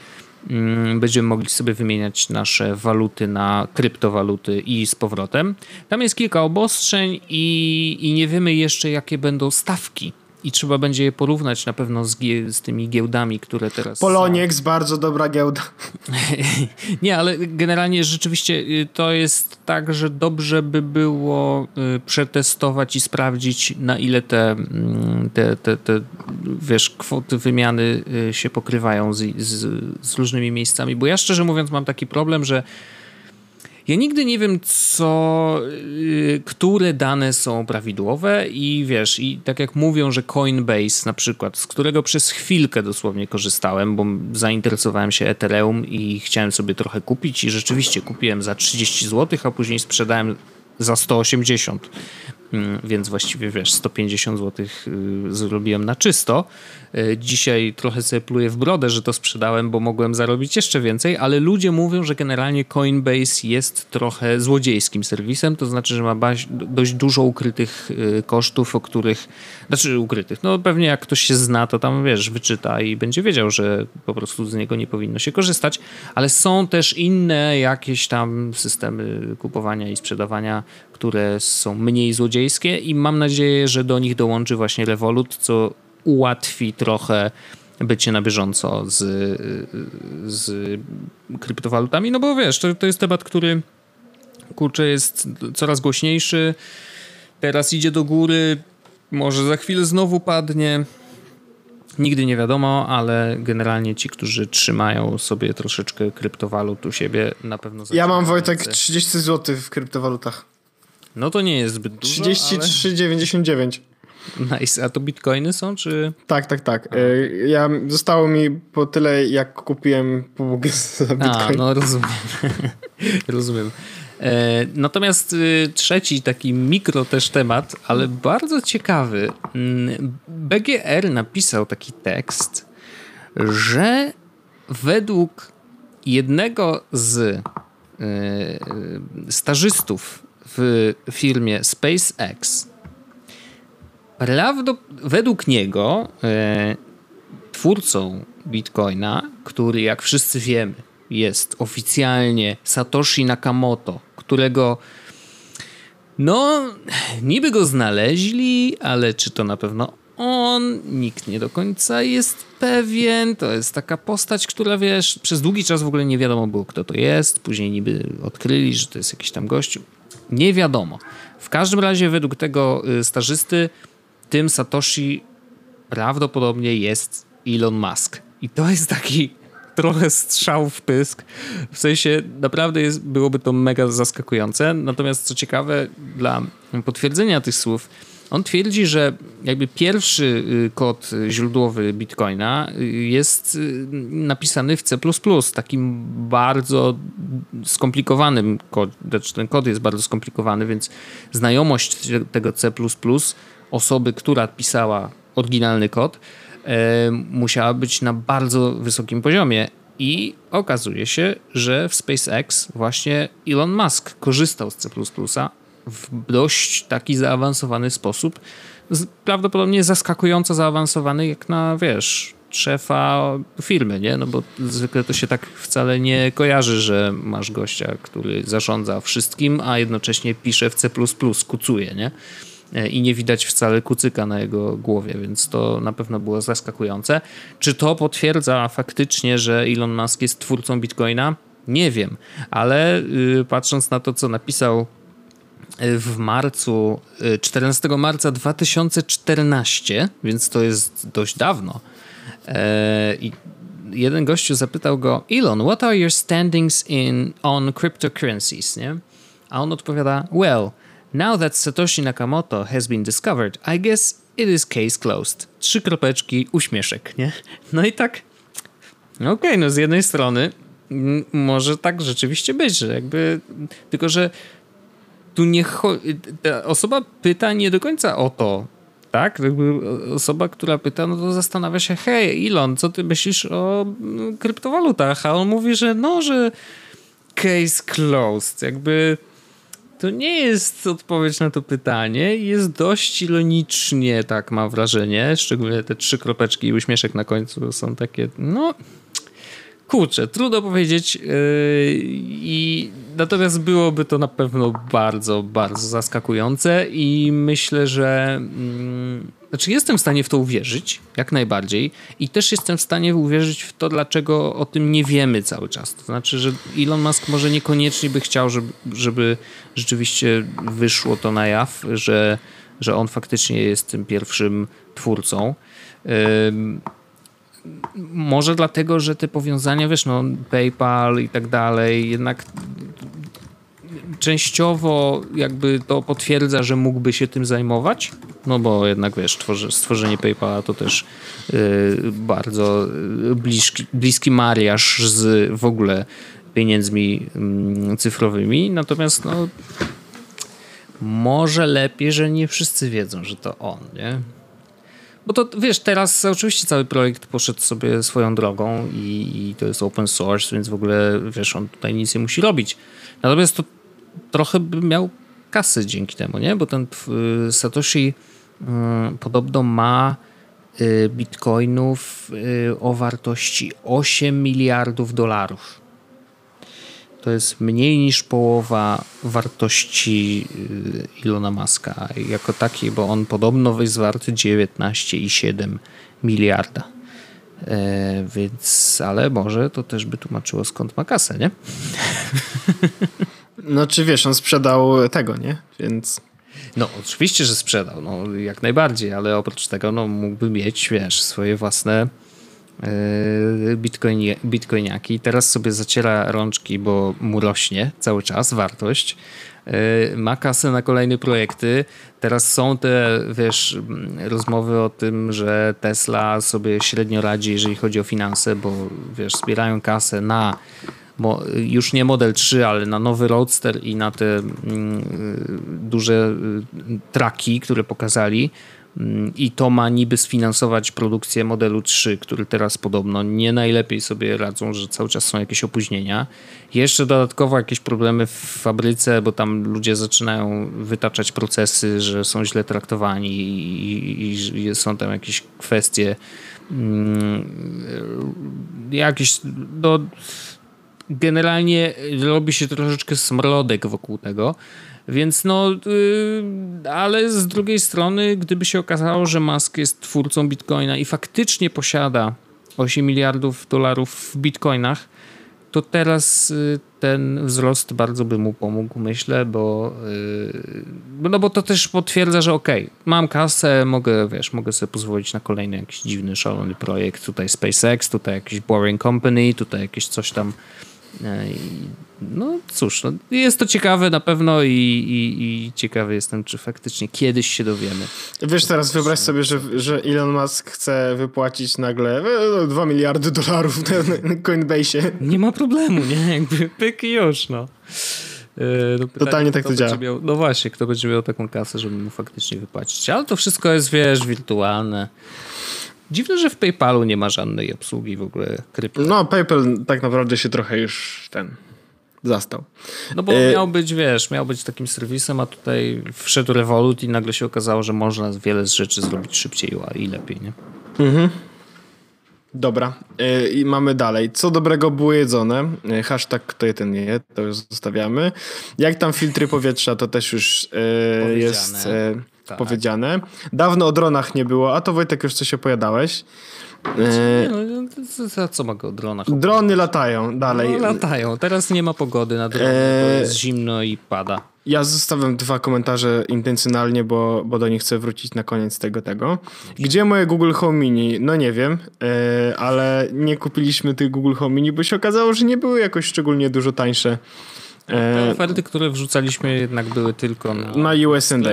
będziemy mogli sobie wymieniać nasze waluty na kryptowaluty i z powrotem. Tam jest kilka obostrzeń i, i nie wiemy jeszcze, jakie będą stawki i trzeba będzie je porównać na pewno z, z tymi giełdami, które teraz. Poloniex, są. bardzo dobra giełda. Nie, ale generalnie rzeczywiście y, to jest tak, że dobrze by było y, przetestować i sprawdzić, na ile te, mm, te, te, te wiesz, kwoty wymiany y, się pokrywają z, z, z różnymi miejscami. Bo ja szczerze mówiąc mam taki problem, że ja nigdy nie wiem, co, yy, które dane są prawidłowe i wiesz, i tak jak mówią, że Coinbase na przykład, z którego przez chwilkę dosłownie korzystałem, bo zainteresowałem się Ethereum i chciałem sobie trochę kupić i rzeczywiście kupiłem za 30 zł, a później sprzedałem za 180. Mm, więc właściwie wiesz, 150 zł y, zrobiłem na czysto. Y, dzisiaj trochę sobie pluję w brodę, że to sprzedałem, bo mogłem zarobić jeszcze więcej, ale ludzie mówią, że generalnie Coinbase jest trochę złodziejskim serwisem, to znaczy, że ma dość dużo ukrytych y, kosztów, o których, znaczy ukrytych, no pewnie jak ktoś się zna, to tam wiesz, wyczyta i będzie wiedział, że po prostu z niego nie powinno się korzystać, ale są też inne jakieś tam systemy kupowania i sprzedawania, które są mniej złodziejskie i mam nadzieję, że do nich dołączy właśnie Revolut, co ułatwi trochę bycie na bieżąco z, z kryptowalutami, no bo wiesz, to, to jest temat, który kurczę jest coraz głośniejszy, teraz idzie do góry, może za chwilę znowu padnie, Nigdy nie wiadomo, ale generalnie ci, którzy trzymają sobie troszeczkę kryptowalut u siebie, na pewno. Ja mam Wojtek 30 zł w kryptowalutach. No to nie jest zbyt dużo. 33,99. Ale... Nice. A to bitcoiny są, czy? Tak, tak, tak. E, ja, zostało mi po tyle, jak kupiłem pół za bitcoin. A, no rozumiem. rozumiem. E, natomiast y, trzeci taki mikro też temat, ale bardzo ciekawy. Mm, BGR napisał taki tekst, że według jednego z y, stażystów w firmie SpaceX prawdopodobnie według niego e, twórcą Bitcoina, który jak wszyscy wiemy jest oficjalnie Satoshi Nakamoto, którego no niby go znaleźli, ale czy to na pewno on, nikt nie do końca jest pewien. To jest taka postać, która wiesz, przez długi czas w ogóle nie wiadomo było, kto to jest. Później niby odkryli, że to jest jakiś tam gościu. Nie wiadomo. W każdym razie, według tego y, stażysty, tym Satoshi prawdopodobnie jest Elon Musk. I to jest taki trochę strzał w pysk. W sensie naprawdę jest, byłoby to mega zaskakujące. Natomiast co ciekawe, dla potwierdzenia tych słów, on twierdzi, że jakby pierwszy y, kod źródłowy Bitcoina y, jest y, napisany w C++, takim bardzo skomplikowanym kod, znaczy ten kod jest bardzo skomplikowany, więc znajomość tego C++ osoby, która pisała oryginalny kod, e, musiała być na bardzo wysokim poziomie. I okazuje się, że w SpaceX właśnie Elon Musk korzystał z C w dość taki zaawansowany sposób. Prawdopodobnie zaskakująco zaawansowany, jak na wiesz, szefa firmy, nie? No bo zwykle to się tak wcale nie kojarzy, że masz gościa, który zarządza wszystkim, a jednocześnie pisze w C++, kucuje, nie? E, i nie widać wcale kucyka na jego głowie, więc to na pewno było zaskakujące. Czy to potwierdza faktycznie, że Elon Musk jest twórcą Bitcoina? Nie wiem, ale y, patrząc na to, co napisał y, w marcu, 14 y, marca 2014, więc to jest dość dawno. E, I jeden gościu zapytał go, Elon, what are your standings in on cryptocurrencies? Nie? A on odpowiada, well, Now that Satoshi Nakamoto has been discovered, I guess it is case closed. Trzy kropeczki, uśmieszek, nie? No i tak, okej, okay, no z jednej strony może tak rzeczywiście być, że jakby, tylko że tu nie ta osoba pyta nie do końca o to, tak? Jakby osoba, która pyta, no to zastanawia się, hej Elon, co ty myślisz o kryptowalutach? A on mówi, że no, że case closed, jakby to nie jest odpowiedź na to pytanie. Jest dość ironicznie, tak mam wrażenie. Szczególnie te trzy kropeczki i uśmieszek na końcu są takie, no kurczę, trudno powiedzieć. Yy, I natomiast byłoby to na pewno bardzo, bardzo zaskakujące i myślę, że. Yy, znaczy, jestem w stanie w to uwierzyć, jak najbardziej, i też jestem w stanie uwierzyć w to, dlaczego o tym nie wiemy cały czas. To znaczy, że Elon Musk może niekoniecznie by chciał, żeby, żeby rzeczywiście wyszło to na jaw, że, że on faktycznie jest tym pierwszym twórcą. Może dlatego, że te powiązania, wiesz, no, PayPal i tak dalej, jednak częściowo jakby to potwierdza, że mógłby się tym zajmować, no bo jednak wiesz, stworzenie PayPala to też yy, bardzo bliski, bliski mariaż z w ogóle pieniędzmi yy, cyfrowymi, natomiast no może lepiej, że nie wszyscy wiedzą, że to on, nie? Bo to wiesz, teraz oczywiście cały projekt poszedł sobie swoją drogą i, i, to jest open source, więc w ogóle wiesz, on tutaj nic nie musi robić. Natomiast to trochę by miał kasy dzięki temu, nie? Bo ten y, Satoshi y, podobno ma y, bitcoinów o wartości 8 miliardów dolarów. To jest mniej niż połowa wartości Ilona Maska jako takiej, bo on podobno jest warty 19,7 miliarda. E, więc, ale może to też by tłumaczyło skąd ma kasę, nie? No czy wiesz, on sprzedał tego, nie? Więc... No oczywiście, że sprzedał, no jak najbardziej, ale oprócz tego no mógłby mieć, wiesz, swoje własne bitcoinie, bitcoiniaki. Teraz sobie zaciera rączki, bo mu rośnie cały czas wartość. Yy, ma kasę na kolejne projekty. Teraz są te, wiesz, rozmowy o tym, że Tesla sobie średnio radzi, jeżeli chodzi o finanse, bo wiesz, zbierają kasę na mo, już nie Model 3, ale na nowy Roadster i na te mm, duże y, traki, które pokazali. I to ma niby sfinansować produkcję modelu 3, który teraz podobno nie najlepiej sobie radzą, że cały czas są jakieś opóźnienia. Jeszcze dodatkowo jakieś problemy w fabryce, bo tam ludzie zaczynają wytaczać procesy, że są źle traktowani i, i, i są tam jakieś kwestie mm, jakieś no, generalnie robi się troszeczkę smrodek wokół tego. Więc no, yy, ale z drugiej strony, gdyby się okazało, że Musk jest twórcą Bitcoina i faktycznie posiada 8 miliardów dolarów w Bitcoinach, to teraz y, ten wzrost bardzo by mu pomógł, myślę, bo, yy, no bo to też potwierdza, że okej, okay, mam kasę, mogę, wiesz, mogę sobie pozwolić na kolejny jakiś dziwny, szalony projekt, tutaj SpaceX, tutaj jakiś Boring Company, tutaj jakieś coś tam no cóż, no, jest to ciekawe na pewno i, i, i ciekawy jestem, czy faktycznie kiedyś się dowiemy. Wiesz, teraz wyobraź sobie, że, że Elon Musk chce wypłacić nagle 2 e, miliardy dolarów na, na Coinbase. Nie ma problemu, nie? Jakby pyk i już, no. E, no pytanie, Totalnie tak to działa. Miał, no właśnie, kto będzie miał taką kasę, żeby mu faktycznie wypłacić. Ale to wszystko jest, wiesz, wirtualne. Dziwne, że w PayPalu nie ma żadnej obsługi w ogóle krypto. No, PayPal tak naprawdę się trochę już ten zastał. No bo e... miał być, wiesz, miał być takim serwisem, a tutaj wszedł Revolut i nagle się okazało, że można wiele z rzeczy zrobić szybciej i lepiej, nie? Mhm. Dobra, e, i mamy dalej. Co dobrego było jedzone? E, hashtag kto ten nie je, to już zostawiamy. Jak tam filtry powietrza, to też już e, jest tak. powiedziane. Dawno o dronach nie było, a to Wojtek już coś opowiadałeś. Nie, no, za co mogę o dronach? Drony latają dalej. No, latają. Teraz nie ma pogody na drony, eee... jest zimno i pada. Ja zostawiam dwa komentarze intencjonalnie, bo, bo do nich chcę wrócić na koniec tego tego. Gdzie moje Google Home Mini? No nie wiem, e, ale nie kupiliśmy tych Google Home Mini, bo się okazało, że nie były jakoś szczególnie dużo tańsze. Te oferty, które wrzucaliśmy jednak były tylko na, na USND.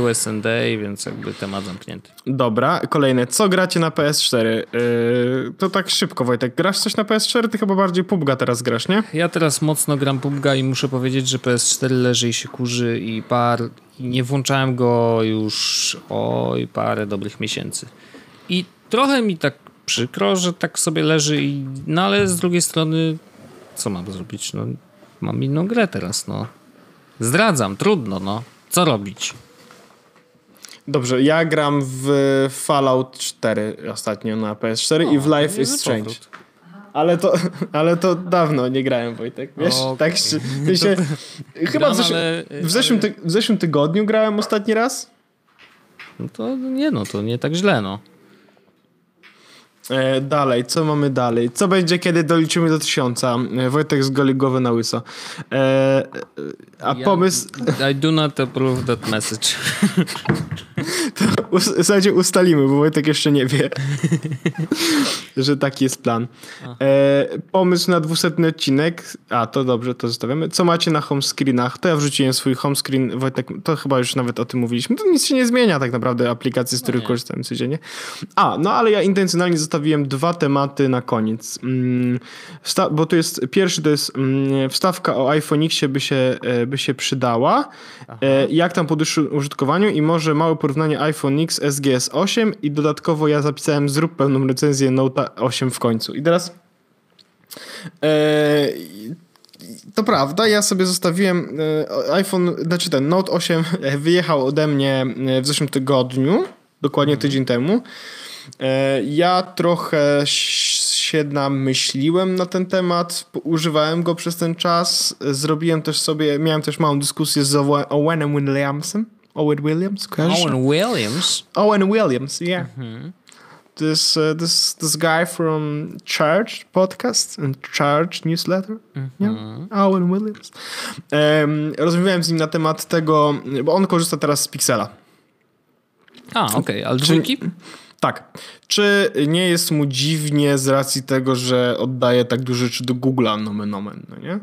USND, więc jakby temat zamknięty. Dobra, kolejne. Co gracie na PS4? Yy, to tak szybko, Wojtek. Grasz coś na PS4? Ty chyba bardziej PUBG'a teraz grasz, nie? Ja teraz mocno gram PUBG'a i muszę powiedzieć, że PS4 leży i się kurzy i par... Nie włączałem go już oj parę dobrych miesięcy. I trochę mi tak przykro, że tak sobie leży i... No ale z drugiej strony co mam zrobić? No mam inną grę teraz, no. Zdradzam, trudno, no. Co robić? Dobrze, ja gram w Fallout 4 ostatnio na PS4 o, i w Life is Strange. Powrót. Ale to, ale to dawno nie grałem, Wojtek. Wiesz, okay. tak się, się chyba w zeszłym, w, zeszłym ty, w zeszłym tygodniu grałem ostatni raz. No to nie, no to nie tak źle, no. E, dalej, co mamy dalej? Co będzie, kiedy doliczymy do tysiąca? E, Wojtek zgoli głowę na łyso. E, a pomysł... I do not approve that message. to w zasadzie ustalimy, bo Wojtek jeszcze nie wie, że taki jest plan. E, pomysł na dwusetny odcinek. A, to dobrze, to zostawiamy. Co macie na home screenach? To ja wrzuciłem swój home screen. Wojtek, to chyba już nawet o tym mówiliśmy. To nic się nie zmienia tak naprawdę aplikacji, z których no korzystamy codziennie. A, no ale ja intencjonalnie zostawiłem dwa tematy na koniec. Mm, bo to jest, pierwszy to jest mm, wstawka o iPhone Xie by się, e, by się przydała. E, jak tam po użytkowaniu i może małe porównanie iPhone X SGS 8 i dodatkowo ja zapisałem zrób pełną recenzję Note 8 w końcu. I teraz e, to prawda, ja sobie zostawiłem e, iPhone, znaczy ten Note 8 wyjechał ode mnie w zeszłym tygodniu, dokładnie mhm. tydzień temu. E, ja trochę się namyśliłem na ten temat, używałem go przez ten czas, zrobiłem też sobie, miałem też małą dyskusję z Owenem Williamsem, Owen Williams, kojarzysz? Owen Williams? Owen Williams, yeah. Mm-hmm. This, uh, this, this guy from Charge podcast and Charge newsletter. Mm-hmm. Yeah? Owen Williams. Um, rozmawiałem z nim na temat tego, bo on korzysta teraz z Pixela. A, okej, okay. ale dwójki? Tak. Czy nie jest mu dziwnie z racji tego, że oddaje tak dużo rzeczy do Google'a, nomen omen, no nie?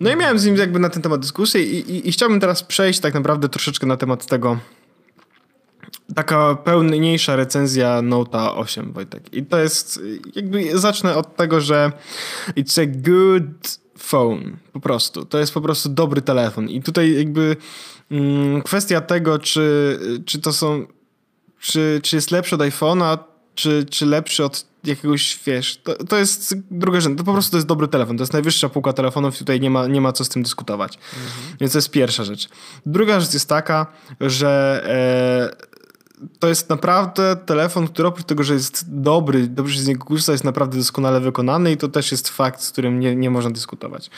No i miałem z nim jakby na ten temat dyskusję i, i, i chciałbym teraz przejść tak naprawdę troszeczkę na temat tego, taka pełniejsza recenzja Note'a 8, Wojtek. I to jest, jakby zacznę od tego, że it's a good phone. Po prostu. To jest po prostu dobry telefon. I tutaj jakby mm, kwestia tego, czy, czy to są. Czy, czy jest lepszy od iPhone'a, czy, czy lepszy od jakiegoś, wiesz, to, to jest druga rzecz. To po prostu to jest dobry telefon. To jest najwyższa półka telefonów i tutaj nie ma, nie ma co z tym dyskutować. Mhm. Więc to jest pierwsza rzecz. Druga rzecz jest taka, że e, to jest naprawdę telefon, który oprócz tego, że jest dobry, dobrze się z niego korzysta, jest naprawdę doskonale wykonany i to też jest fakt, z którym nie, nie można dyskutować.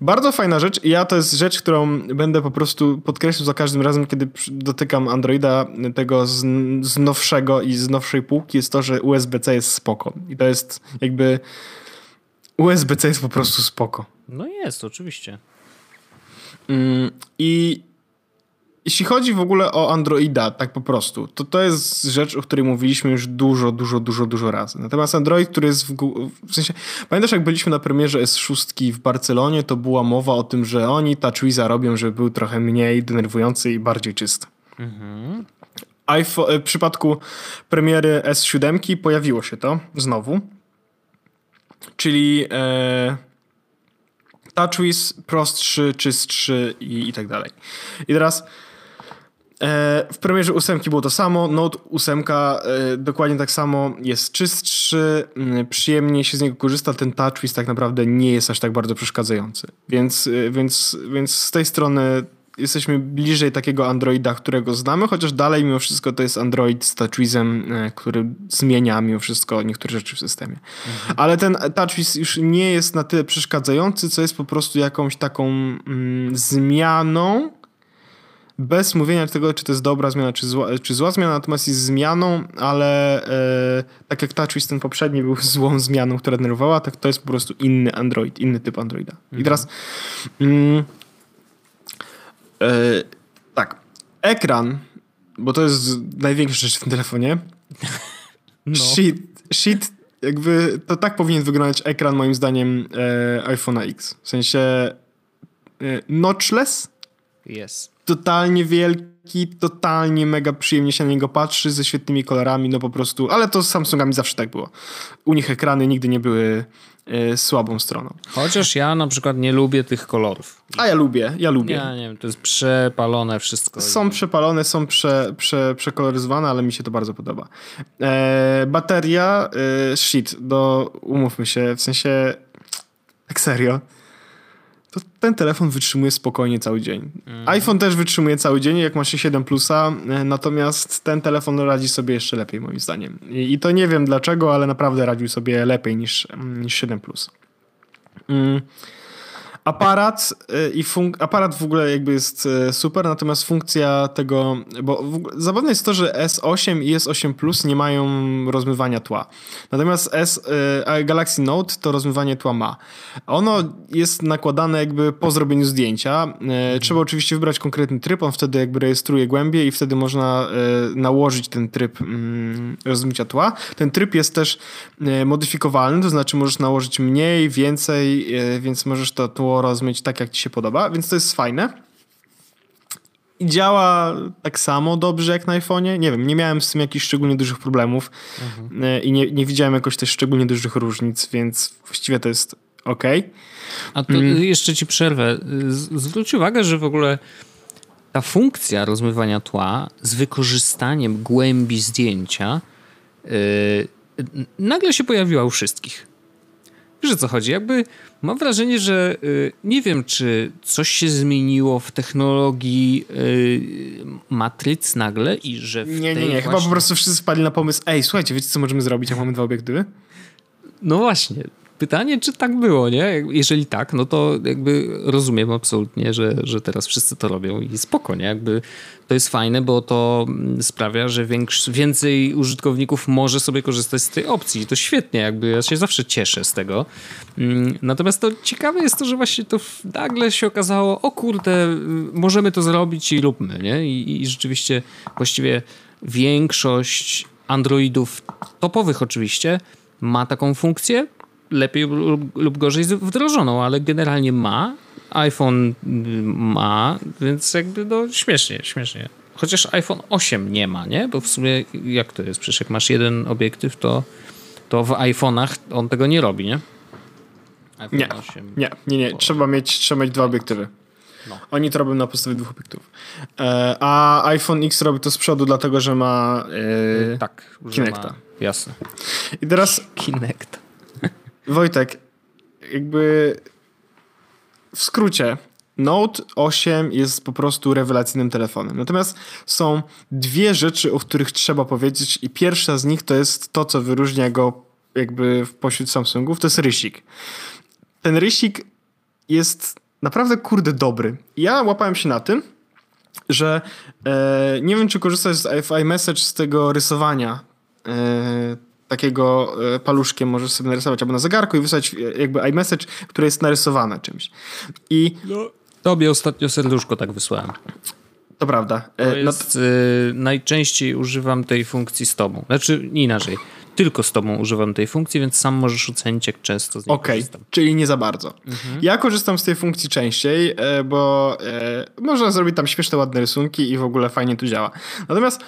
Bardzo fajna rzecz i ja to jest rzecz, którą będę po prostu podkreślał za każdym razem, kiedy dotykam Androida tego z, z nowszego i z nowszej półki, jest to, że USB-C jest spoko. I to jest jakby... USB-C jest po prostu spoko. No jest, oczywiście. Mm, I jeśli chodzi w ogóle o Androida, tak po prostu, to to jest rzecz, o której mówiliśmy już dużo, dużo, dużo, dużo razy. Natomiast Android, który jest w, w sensie, pamiętasz jak byliśmy na premierze S6 w Barcelonie, to była mowa o tym, że oni TouchWiza robią, żeby był trochę mniej denerwujący i bardziej czysty. Mhm. IPhone, w przypadku premiery S7 pojawiło się to znowu, czyli e, TouchWiz prostszy, czystszy i, i tak dalej. I teraz w premierze ósemki było to samo. Note 8 e, dokładnie tak samo jest czystszy, przyjemnie się z niego korzysta. Ten TouchWiz tak naprawdę nie jest aż tak bardzo przeszkadzający. Więc, e, więc, więc z tej strony jesteśmy bliżej takiego Androida, którego znamy, chociaż dalej mimo wszystko to jest Android z TouchWizem, który zmienia mimo wszystko niektóre rzeczy w systemie. Mhm. Ale ten TouchWiz już nie jest na tyle przeszkadzający, co jest po prostu jakąś taką mm, zmianą bez mówienia tego, czy to jest dobra zmiana, czy zła, czy zła zmiana, natomiast jest zmianą, ale e, tak jak TouchWiz ten poprzedni był złą zmianą, która denerwowała, tak to jest po prostu inny Android, inny typ Androida. Mhm. I teraz mm, e, tak, ekran, bo to jest największa rzecz w tym telefonie. No. Shit, shit, jakby to tak powinien wyglądać ekran moim zdaniem e, iPhone'a X. W sensie e, notchless. Jest totalnie wielki, totalnie mega przyjemnie się na niego patrzy, ze świetnymi kolorami, no po prostu, ale to z Samsungami zawsze tak było. U nich ekrany nigdy nie były e, słabą stroną. Chociaż ja na przykład nie lubię tych kolorów. A ja lubię, ja lubię. Ja nie wiem, to jest przepalone wszystko. Są przepalone, są prze, prze, przekoloryzowane, ale mi się to bardzo podoba. E, bateria, e, shit, do, umówmy się, w sensie, tak serio, to ten telefon wytrzymuje spokojnie cały dzień. Mm. iPhone też wytrzymuje cały dzień, jak ma się 7 plusa, e, natomiast ten telefon radzi sobie jeszcze lepiej moim zdaniem. I, i to nie wiem dlaczego, ale naprawdę radził sobie lepiej niż, niż 7 plus. Mm. Aparat y, i aparat w ogóle jakby jest y, super, natomiast funkcja tego, bo zabawne jest to, że S8 i S8 Plus nie mają rozmywania tła. Natomiast S, y, Galaxy Note to rozmywanie tła ma. Ono jest nakładane jakby po zrobieniu zdjęcia. Trzeba oczywiście wybrać konkretny tryb, on wtedy jakby rejestruje głębiej i wtedy można nałożyć ten tryb mm, rozmycia tła. Ten tryb jest też modyfikowalny, to znaczy możesz nałożyć mniej, więcej, więc możesz to tło rozmyć tak, jak ci się podoba, więc to jest fajne. I działa tak samo dobrze jak na iPhone'ie. Nie wiem, nie miałem z tym jakichś szczególnie dużych problemów mhm. E, i nie, nie widziałem jakoś też szczególnie dużych różnic, więc właściwie to jest ok. A to mm. jeszcze ci przerwę. Zwróć uwagę, że w ogóle ta funkcja rozmywania tła z wykorzystaniem głębi zdjęcia yy, nagle się pojawiła u wszystkich. Wiesz o co chodzi? Jakby mam wrażenie, że y, nie wiem, czy coś się zmieniło w technologii y, matryc nagle i że Nie, nie, nie. Właśnie... Chyba po prostu wszyscy spadli na pomysł, ej, słuchajcie, wiecie co możemy zrobić, jak mamy dwa obiektywy? No właśnie. Pytanie, czy tak było, nie? Jeżeli tak, no to jakby rozumiem absolutnie, że, że teraz wszyscy to robią i spoko, nie? Jakby to jest fajne, bo to sprawia, że większy, więcej użytkowników może sobie korzystać z tej opcji. To świetnie, jakby ja się zawsze cieszę z tego. Mm, natomiast to ciekawe jest to, że właśnie to nagle się okazało, o kurde, możemy to zrobić i róbmy, nie? I, i rzeczywiście właściwie większość Androidów topowych oczywiście ma taką funkcję, lepiej lub, lub gorzej wdrożoną, ale generalnie ma. iPhone ma, więc jakby no śmiesznie, śmiesznie. Chociaż iPhone 8 nie ma, nie? Bo w sumie jak to jest? Przecież jak masz jeden obiektyw, to, to w iPhone'ach on tego nie robi, nie? Nie, nie, nie, nie. Trzeba mieć, trzeba mieć dwa obiektywy. No. Oni to robią na podstawie dwóch obiektywów. E, a iPhone X robi to z przodu, dlatego że ma e, tak, Kinecta. Ma, jasne. I teraz Kinect. Wojtek, jakby w skrócie, Note 8 jest po prostu rewelacyjnym telefonem. Natomiast są dwie rzeczy, o których trzeba powiedzieć i pierwsza z nich to jest to, co wyróżnia go jakby pośród Samsungów, to jest rysik. Ten rysik jest naprawdę kurde dobry. Ja łapałem się na tym, że e, nie wiem, czy korzystasz z iMessage z tego rysowania e, takiego e, paluszkiem możesz sobie narysować albo na zegarku i wysłać e, jakby iMessage, które jest narysowane czymś. I no, tobie ostatnio serduszko tak wysłałem. To prawda. E, to jest, no, najczęściej używam tej funkcji z tobą. Znaczy inaczej tylko z tobą używam tej funkcji, więc sam możesz ocenić, jak często z niej Okej, okay, czyli nie za bardzo. Mhm. Ja korzystam z tej funkcji częściej, bo można zrobić tam śmieszne, ładne rysunki i w ogóle fajnie tu działa. Natomiast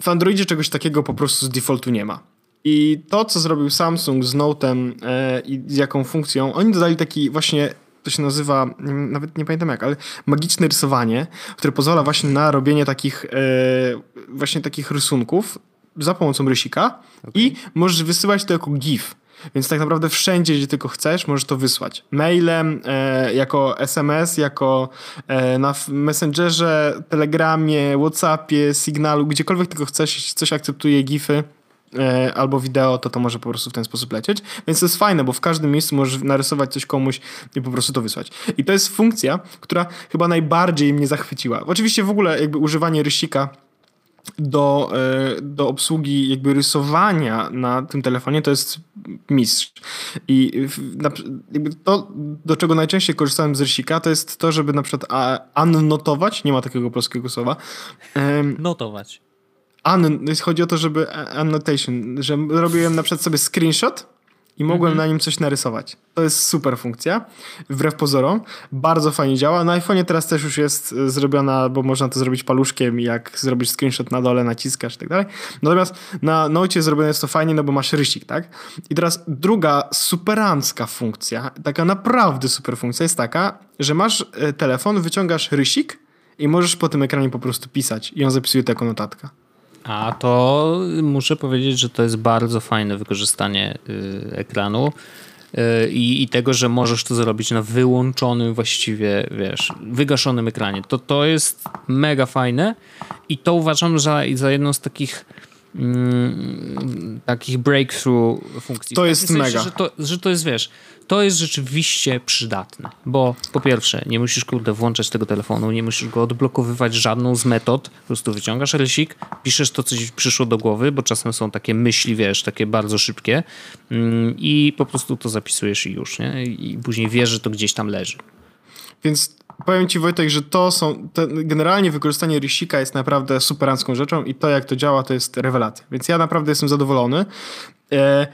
w Androidzie czegoś takiego po prostu z defaultu nie ma. I to, co zrobił Samsung z Note'em e, i z jaką funkcją, oni dodali taki właśnie to się nazywa, nawet nie pamiętam jak, ale magiczne rysowanie, które pozwala właśnie na robienie takich właśnie takich rysunków za pomocą rysika okay. i możesz wysyłać to jako GIF. Więc tak naprawdę wszędzie, gdzie tylko chcesz, możesz to wysłać. Mailem, e, jako SMS, jako e, na Messengerze, Telegramie, Whatsappie, Signalu, gdziekolwiek tylko chcesz, jeśli coś akceptuje GIFy e, albo wideo, to to może po prostu w ten sposób lecieć. Więc to jest fajne, bo w każdym miejscu możesz narysować coś komuś i po prostu to wysłać. I to jest funkcja, która chyba najbardziej mnie zachwyciła. Oczywiście w ogóle jakby używanie rysika do, e, do obsługi jakby rysowania na tym telefonie to jest mistrz. I to, do czego najczęściej korzystałem z rysika, to jest to, żeby na przykład annotować, nie ma takiego polskiego słowa. Notować. An, chodzi o to, żeby annotation, że robiłem na przykład sobie screenshot i mogłem mhm. na nim coś narysować. To jest super funkcja, wbrew pozorom. Bardzo fajnie działa. Na iPhone'ie teraz też już jest e, zrobiona, bo można to zrobić paluszkiem, jak zrobisz screenshot na dole, naciskasz i tak dalej. Natomiast na Nocie zrobione jest to fajnie, no bo masz rysik, tak? I teraz druga superancka funkcja, taka naprawdę super funkcja jest taka, że masz e, telefon, wyciągasz rysik i możesz po tym ekranie po prostu pisać i on zapisuje to jako notatka. A to muszę powiedzieć, że to jest bardzo fajne wykorzystanie y, ekranu. Y, I, i, tego, że możesz to zrobić na wyłączonym właściwie, wiesz, wygaszonym ekranie. To, to jest mega fajne i to uważam za, za jedną z takich mm, takich breakthrough funkcji. To jest sensie, mega. Że to, że to jest, wiesz, to jest rzeczywiście przydatne, bo po pierwsze, nie musisz kurde włączać tego telefonu, nie musisz go odblokowywać żadną z metod, po prostu wyciągasz rysik, piszesz to, co ci przyszło do głowy, bo czasem są takie myśli, wiesz, takie bardzo szybkie mm, i po prostu to zapisujesz i już, nie? I później wiesz, że to gdzieś tam leży. Więc powiem ci Wojtek, że to są, generalnie wykorzystanie rysika jest naprawdę superancką rzeczą i to jak to działa to jest rewelacja. Więc ja naprawdę jestem zadowolony. E,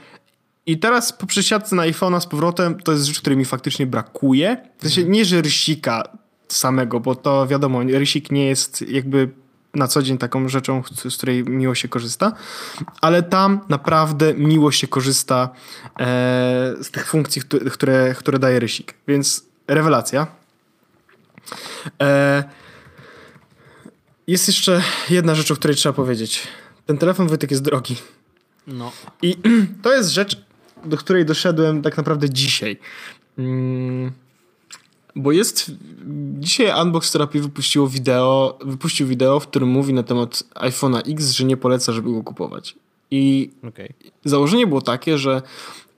i teraz po przesiadce na iPhone'a z powrotem to jest rzecz, której mi faktycznie brakuje. W sensie nie, że rysika samego, bo to wiadomo, rysik nie jest jakby na co dzień taką rzeczą, z której miło się korzysta, ale tam naprawdę miło się korzysta e, z tych funkcji, które, które daje rysik. Więc rewelacja. E, jest jeszcze jedna rzecz, o której trzeba powiedzieć. Ten telefon Wojtek jest drogi. No. I to jest rzecz, do której doszedłem tak naprawdę dzisiaj. Mm, bo jest. Dzisiaj Unbox Therapy wypuściło wideo, wypuścił wideo, w którym mówi na temat iPhone'a X, że nie poleca, żeby go kupować. I okay. założenie było takie, że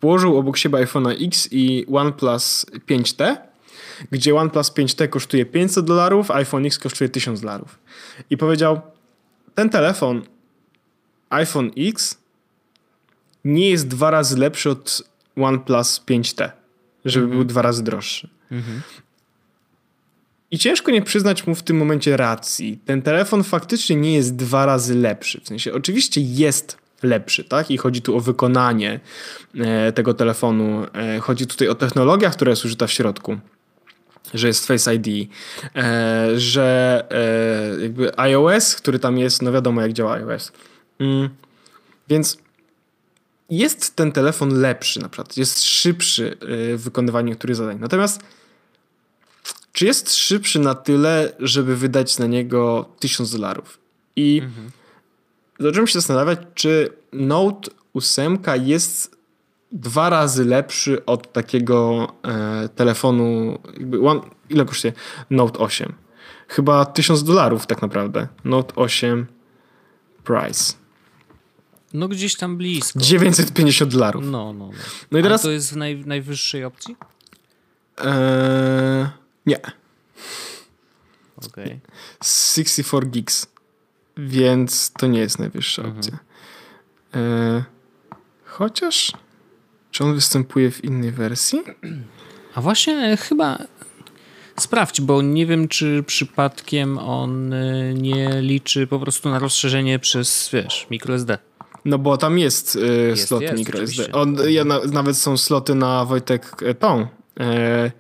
położył obok siebie iPhone'a X i OnePlus 5T, gdzie OnePlus 5T kosztuje 500 dolarów, iPhone X kosztuje 1000 dolarów. I powiedział, ten telefon iPhone X nie jest dwa razy lepszy od OnePlus 5T, żeby mhm. był dwa razy droższy. Mhm. I ciężko nie przyznać mu w tym momencie racji. Ten telefon faktycznie nie jest dwa razy lepszy. W sensie, oczywiście jest lepszy, tak? I chodzi tu o wykonanie e, tego telefonu. E, chodzi tutaj o technologię, która jest użyta w środku. Że jest Face ID, e, że e, jakby iOS, który tam jest, no wiadomo jak działa iOS. Mm. Więc jest ten telefon lepszy na przykład, jest szybszy w wykonywaniu niektórych zadań. Natomiast czy jest szybszy na tyle, żeby wydać na niego 1000 dolarów? I mhm. zacząłem się zastanawiać, czy Note 8 jest dwa razy lepszy od takiego e, telefonu. One, ile kosztuje Note 8? Chyba 1000 dolarów tak naprawdę. Note 8 price. No gdzieś tam blisko. 950 dolarów. No, no, no. no i teraz... A to jest w naj, najwyższej opcji? Eee, nie. Okay. 64 gigs. Więc to nie jest najwyższa mhm. opcja. Eee, chociaż czy on występuje w innej wersji? A właśnie e, chyba sprawdź, bo nie wiem, czy przypadkiem on e, nie liczy po prostu na rozszerzenie przez, wiesz, microSD. No bo tam jest, y, jest slot jest, microSD. On, ja na, nawet są sloty na Wojtek tą e,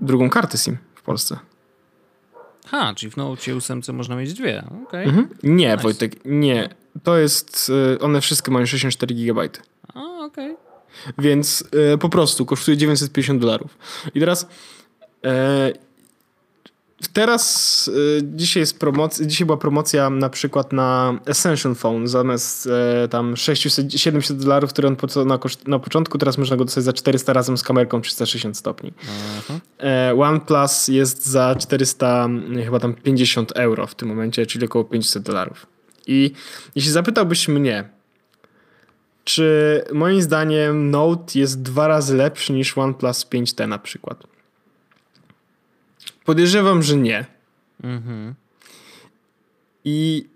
drugą kartę SIM w Polsce. Ha, czyli w Note 8 można mieć dwie. Okay. Mhm. Nie, nice. Wojtek, nie. To jest, one wszystkie mają 64 GB. Okej. Okay. Więc e, po prostu kosztuje 950 dolarów. I teraz e, Teraz e, dzisiaj jest promocja, dzisiaj była promocja na przykład na Essential Phone zamiast e, tam 600, 700 dolarów, które on po, na, koszt, na początku, teraz można go dostać za 400 razem z kamerką 360 stopni. E, OnePlus jest za 400 chyba tam 50 euro w tym momencie, czyli około 500 dolarów. I jeśli zapytałbyś mnie, czy moim zdaniem Note jest dwa razy lepszy niż OnePlus 5T na przykład? Podejrzewam, że nie. Mhm. I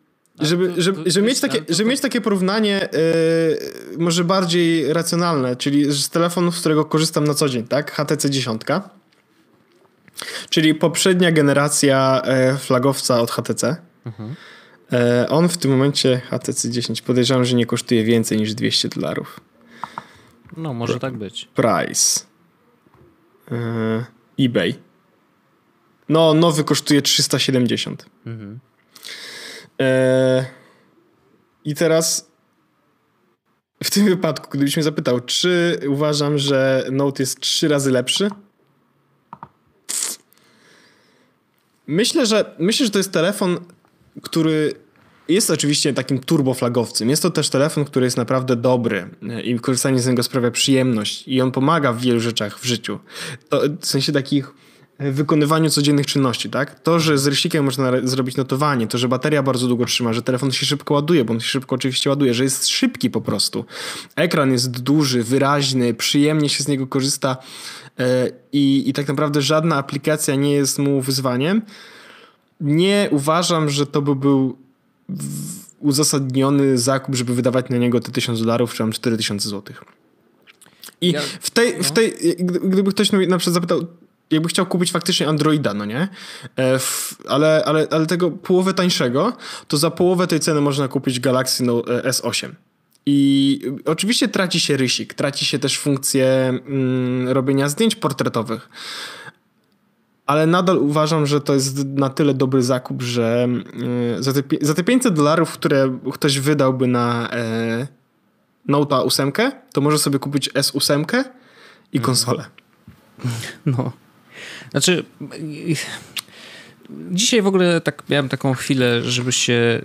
żeby, to, żeby, żeby, mieć takie, żeby mieć takie porównanie yy, może bardziej racjonalne, czyli z telefonu, z którego korzystam na co dzień, tak? HTC 10. Czyli poprzednia generacja yy, flagowca od HTC. Mhm. E, on w tym momencie HTC 10 podejrzewam, że nie kosztuje więcej niż 200 dolarów. No, może tak być. Price. E, eBay. No, nowy kosztuje 370. Mhm. E, I teraz w tym wypadku, gdybyś mnie zapytał, czy uważam, że Note jest trzy razy lepszy? Myślę, że myślę, że to jest telefon, który jest oczywiście takim turboflagowcem. Jest to też telefon, który jest naprawdę dobry e, i korzystanie z niego sprawia przyjemność i on pomaga w wielu rzeczach w życiu. To, w sensie takich e, wykonywaniu codziennych czynności, tak? To, że z rysikiem można zrobić notowanie, to, że bateria bardzo długo trzyma, że telefon się szybko ładuje, bo on się szybko oczywiście ładuje, że jest szybki po prostu. Ekran jest duży, wyraźny, przyjemnie się z niego korzysta e, i, i tak naprawdę żadna aplikacja nie jest mu wyzwaniem. Nie uważam, że to by był uzasadniony zakup, żeby wydawać na niego te 1000 dolarów, czy tam 4000 złotych. I ja, w tej, no. w tej, gdyby ktoś na przykład zapytał, jakby chciał kupić faktycznie Androida, no nie? E, ale, ale, ale tego połowę tańszego, to za połowę tej ceny można kupić Galaxy Note S8. I oczywiście traci się rysik, traci się też funkcję mm, robienia zdjęć portretowych ale nadal uważam, że to jest na tyle dobry zakup, że e, za te, za te 500 dolarów, które ktoś wydałby na e, Note 8, to może sobie kupić S8 i mhm. konsolę. No. Znaczy, dzisiaj w ogóle tak miałem taką chwilę, żeby się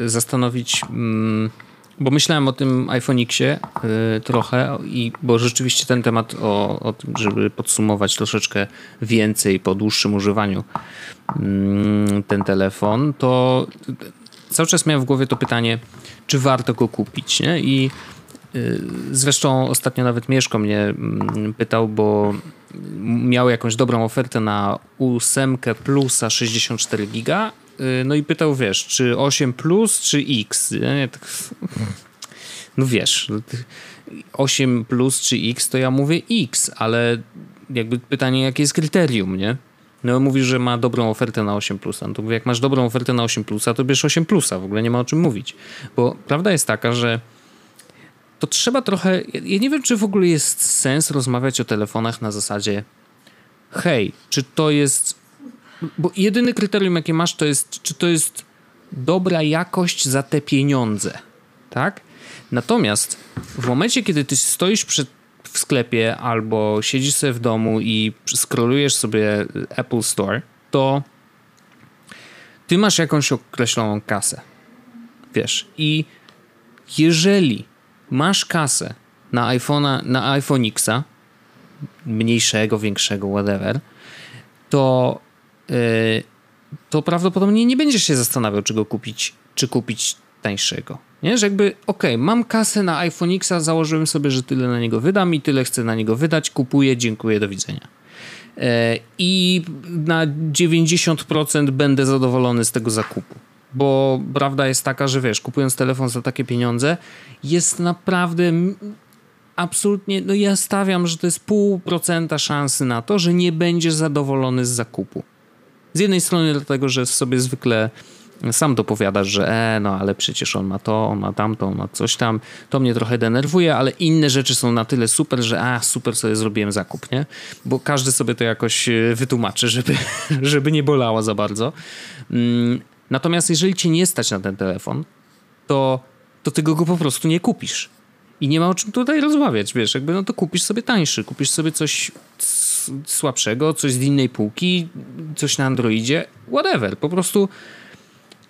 y, zastanowić. Y, bo myślałem o tym iPhone'iksie y, trochę, i, bo rzeczywiście ten temat o, o tym, żeby podsumować troszeczkę więcej po dłuższym używaniu y, ten telefon, to cały czas miałem w głowie to pytanie, czy warto go kupić, nie? I y, Zresztą ostatnio nawet Mieszko mnie mm, pytał, bo miał jakąś dobrą ofertę na 8 plusa 64 giga no i pytał, wiesz, czy 8 plus, czy X? Nie, tak, no wiesz, 8 plus czy X, to ja mówię X, ale jakby pytanie, jakie jest kryterium, nie? No mówisz, że ma dobrą ofertę na 8 plusa. No to mówię, jak masz dobrą ofertę na 8 plusa, to bierz 8 plusa. W ogóle nie ma o czym mówić. Bo prawda jest taka, że to trzeba trochę... Ja nie wiem, czy w ogóle jest sens rozmawiać o telefonach na zasadzie hej, czy to jest bo jedyny kryterium, jakie masz, to jest, czy to jest dobra jakość za te pieniądze, tak? Natomiast w momencie, kiedy ty stoisz przed, w sklepie albo siedzisz sobie w domu i scrollujesz sobie Apple Store, to ty masz jakąś określoną kasę. Wiesz, i jeżeli masz kasę na iPhone'a, na iPhone Xa, mniejszego, większego, whatever, to, to prawdopodobnie nie będziesz się zastanawiał, czy go kupić, czy kupić tańszego. Nie? Że jakby, okej, okay, mam kasę na iPhone X, założyłem sobie, że tyle na niego wydam i tyle chcę na niego wydać, kupuję, dziękuję, do widzenia. E, I na 90% będę zadowolony z tego zakupu. Bo prawda jest taka, że wiesz, kupując telefon za takie pieniądze, jest naprawdę absolutnie, no ja stawiam, że to jest pół procenta szansy na to, że nie będziesz zadowolony z zakupu. Z jednej strony dlatego, że sobie zwykle sam dopowiadasz, że e, no ale przecież on ma to, on ma tamto, on ma coś tam. To mnie trochę denerwuje, ale inne rzeczy są na tyle super, że a, super sobie zrobiłem zakup, nie? Bo każdy sobie to jakoś e, wytłumaczy, żeby, żeby nie bolało za bardzo. Mm, natomiast jeżeli cię nie stać na ten telefon, to, to ty go po prostu nie kupisz. I nie ma o czym tutaj rozmawiać, wiesz, jakby no to kupisz sobie tańszy, kupisz sobie coś słabszego, coś z innej półki, coś na Androidzie, whatever. Po prostu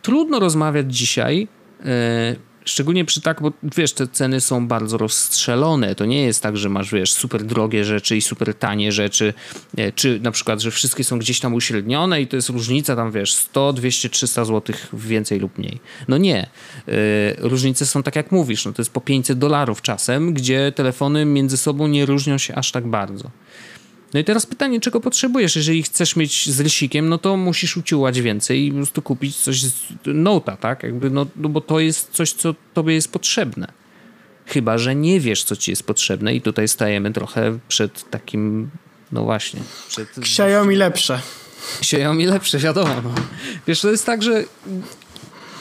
trudno rozmawiać dzisiaj, e, szczególnie przy tak, bo wiesz, te ceny są bardzo rozstrzelone. To nie jest tak, że masz, wiesz, super drogie rzeczy i super tanie rzeczy, e, czy na przykład, że wszystkie są gdzieś tam uśrednione i to jest różnica tam, wiesz, 100, 200, 300 zł więcej lub mniej. No nie. E, różnice są tak, jak mówisz, no to jest po 500 dolarów czasem, gdzie telefony między sobą nie różnią się aż tak bardzo. No i teraz pytanie, czego potrzebujesz? Jeżeli chcesz mieć z rysikiem, no to musisz uciułać więcej i po prostu kupić coś z Note'a, tak? Jakby, no, no bo to jest coś, co tobie jest potrzebne. Chyba, że nie wiesz, co ci jest potrzebne i tutaj stajemy trochę przed takim, no właśnie. Przed... Xiaomi lepsze. Xiaomi lepsze, wiadomo. No. Wiesz, to jest tak, że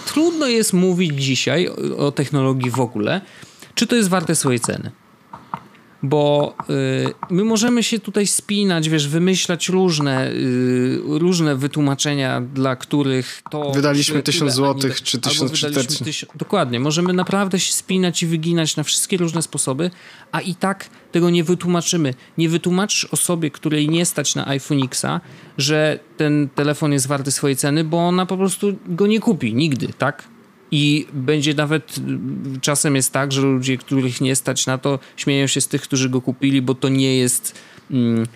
trudno jest mówić dzisiaj o technologii w ogóle, czy to jest warte swojej ceny bo y, my możemy się tutaj spinać, wiesz, wymyślać różne, y, różne wytłumaczenia, dla których to... Wydaliśmy tysiąc złotych, czy tysiąc tysiąc, Dokładnie, możemy naprawdę się spinać i wyginać na wszystkie różne sposoby, a i tak tego nie wytłumaczymy. Nie wytłumaczysz osobie, której nie stać na iPhone Xa, że ten telefon jest warty swojej ceny, bo ona po prostu go nie kupi nigdy, tak? I będzie nawet czasem jest tak, że ludzie, których nie stać na to, śmieją się z tych, którzy go kupili, bo to nie jest mm,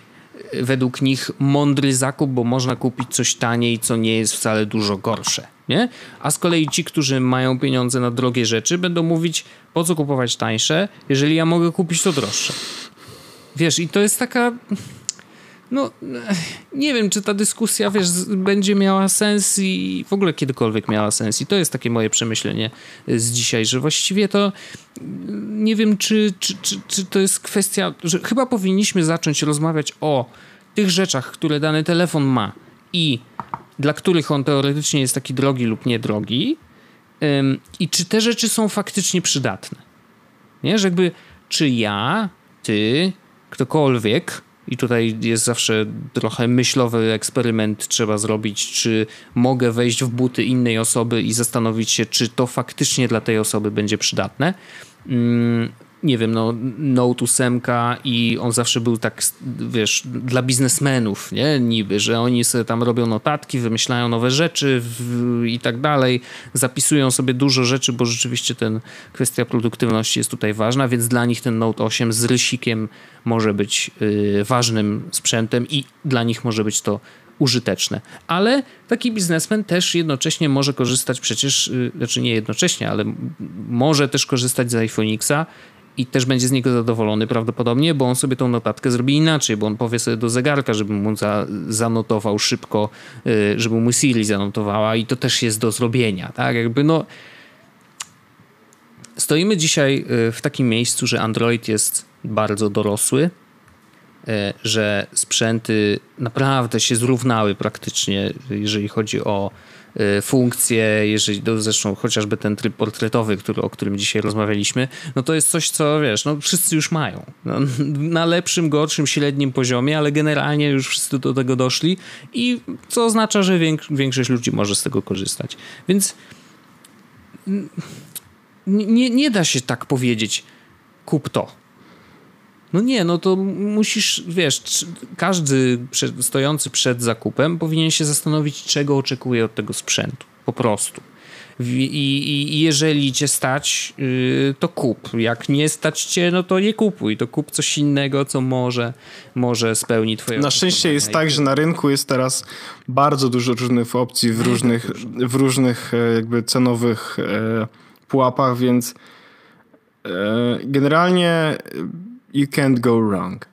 według nich mądry zakup, bo można kupić coś taniej, co nie jest wcale dużo gorsze. Nie? A z kolei ci, którzy mają pieniądze na drogie rzeczy, będą mówić, po co kupować tańsze, jeżeli ja mogę kupić to droższe. Wiesz, i to jest taka no, nie wiem, czy ta dyskusja, wiesz, będzie miała sens i w ogóle kiedykolwiek miała sens. I to jest takie moje przemyślenie z dzisiaj, że właściwie to nie wiem, czy, czy, czy, czy to jest kwestia, że chyba powinniśmy zacząć rozmawiać o tych rzeczach, które dany telefon ma i dla których on teoretycznie jest taki drogi lub niedrogi i czy te rzeczy są faktycznie przydatne. Nie, że jakby, czy ja, ty, ktokolwiek i tutaj jest zawsze trochę myślowy eksperyment trzeba zrobić, czy mogę wejść w buty innej osoby i zastanowić się, czy to faktycznie dla tej osoby będzie przydatne. Nie wiem, no, Note 8 i on zawsze był tak, wiesz, dla biznesmenów, nie? Niby, że oni sobie tam robią notatki, wymyślają nowe rzeczy w, i tak dalej, zapisują sobie dużo rzeczy, bo rzeczywiście ten kwestia produktywności jest tutaj ważna, więc dla nich ten Note 8 z rysikiem może być y, ważnym sprzętem i dla nich może być to użyteczne. Ale taki biznesmen też jednocześnie może korzystać przecież, y, znaczy nie jednocześnie, ale może też korzystać z iPhone Xa i też będzie z niego zadowolony prawdopodobnie, bo on sobie tą notatkę zrobi inaczej, bo on powie sobie do zegarka, żeby mu za, zanotował szybko, y, żeby mu Siri zanotowała i to też jest do zrobienia, tak? Jakby no stoimy dzisiaj y, w takim miejscu, że Android jest bardzo dorosły, y, że sprzęty naprawdę się zrównały praktycznie, jeżeli chodzi o funkcje, jeżeli no zresztą chociażby ten tryb portretowy, który, o którym dzisiaj rozmawialiśmy, no to jest coś, co wiesz, no wszyscy już mają. No, na lepszym, gorszym, średnim poziomie, ale generalnie już wszyscy do tego doszli i co oznacza, że większość ludzi może z tego korzystać. Więc nie, nie da się tak powiedzieć, kup to. No nie, no to musisz, wiesz, każdy stojący przed zakupem powinien się zastanowić, czego oczekuje od tego sprzętu. Po prostu. I, i, i jeżeli cię stać, yy, to kup. Jak nie stać cię, no to nie kupuj. To kup coś innego, co może, może spełni twoje Na szczęście jest tak, że na rynku jest teraz bardzo dużo różnych opcji w różnych, w różnych e, jakby cenowych e, pułapach, więc e, generalnie you can't go wrong.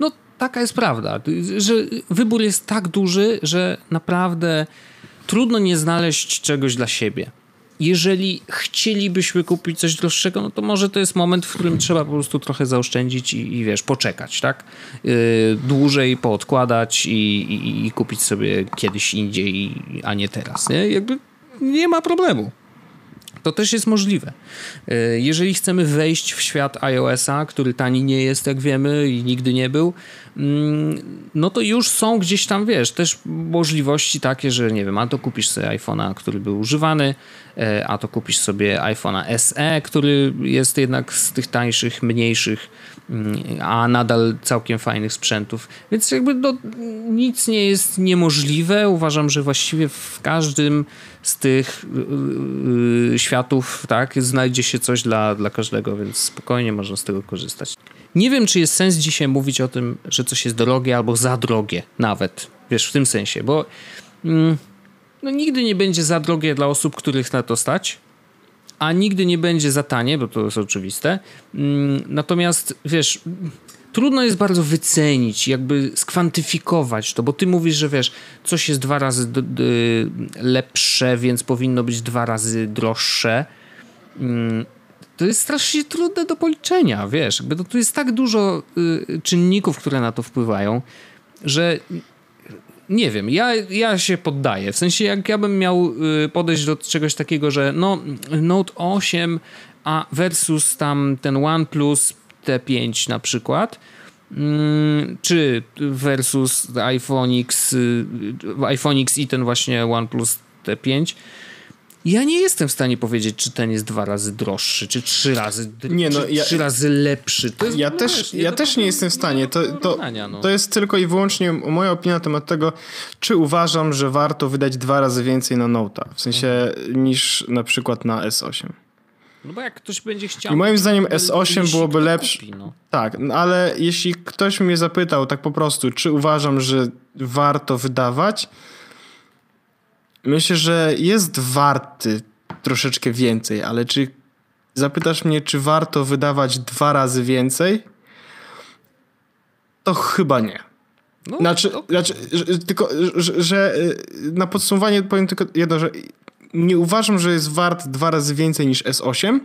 No, taka jest prawda, że wybór jest tak duży, że naprawdę trudno nie znaleźć czegoś dla siebie. Jeżeli chcielibyśmy kupić coś droższego, no to może to jest moment, w którym trzeba po prostu trochę zaoszczędzić i, i wiesz, poczekać, tak? Yy, dłużej poodkładać i, i, i, kupić sobie kiedyś indziej, a nie teraz, nie? Jakby nie ma problemu. To też jest możliwe. E, jeżeli chcemy wejść w świat iOS-a, który tani nie jest, jak wiemy, i nigdy nie był, mm, no to już są gdzieś tam, wiesz, też możliwości takie, że nie wiem, a to kupisz sobie iPhone'a, który był używany, e, a to kupisz sobie iPhone'a SE, który jest jednak z tych tańszych, mniejszych, a nadal całkiem fajnych sprzętów. Więc jakby no, nic nie jest niemożliwe. Uważam, że właściwie w każdym z tych yy, światów, tak, znajdzie się coś dla, dla każdego, więc spokojnie można z tego korzystać. Nie wiem, czy jest sens dzisiaj mówić o tym, że coś jest drogie albo za drogie nawet, wiesz, w tym sensie, bo mm, no, nigdy nie będzie za drogie dla osób, których na to stać, a nigdy nie będzie za tanie, bo to jest oczywiste. Mm, natomiast, wiesz, trudno jest bardzo wycenić, jakby skwantyfikować to, bo ty mówisz, że wiesz, coś jest dwa razy lepsze, więc powinno być dwa razy droższe. Mm, to jest strasznie trudne do policzenia, wiesz, jakby to, tu jest tak dużo y, czynników, które na to wpływają, że nie wiem, ja, ja się poddaję. W sensie, jak ja bym miał y, podejść do czegoś takiego, że no, Note 8 a versus tam ten OnePlus T5 na przykład, mm, czy versus iPhone X, y, iPhone X i ten właśnie OnePlus T5, ja nie jestem w stanie powiedzieć, czy ten jest dwa razy droższy, czy trzy razy, nie, no, ja, trzy razy lepszy. ja też, wiesz, ja też nie jestem w stanie. To, to, no. to jest tylko i wyłącznie moja opinia na temat tego, czy uważam, że warto wydać dwa razy więcej na Note'a. W sensie mhm. niż na przykład na S8. No bo jak ktoś będzie chciał... I moim zdaniem S8 byłoby lepsze. No. Tak, ale jeśli ktoś mnie zapytał tak po prostu, czy uważam, że warto wydawać, myślę, że jest warty troszeczkę więcej, ale czy zapytasz mnie, czy warto wydawać dwa razy więcej, to chyba nie. No, znaczy, to... znaczy że, tylko, że, że, y, na podsumowanie powiem tylko jedno, że nie uważam, że jest wart dwa razy więcej niż S8,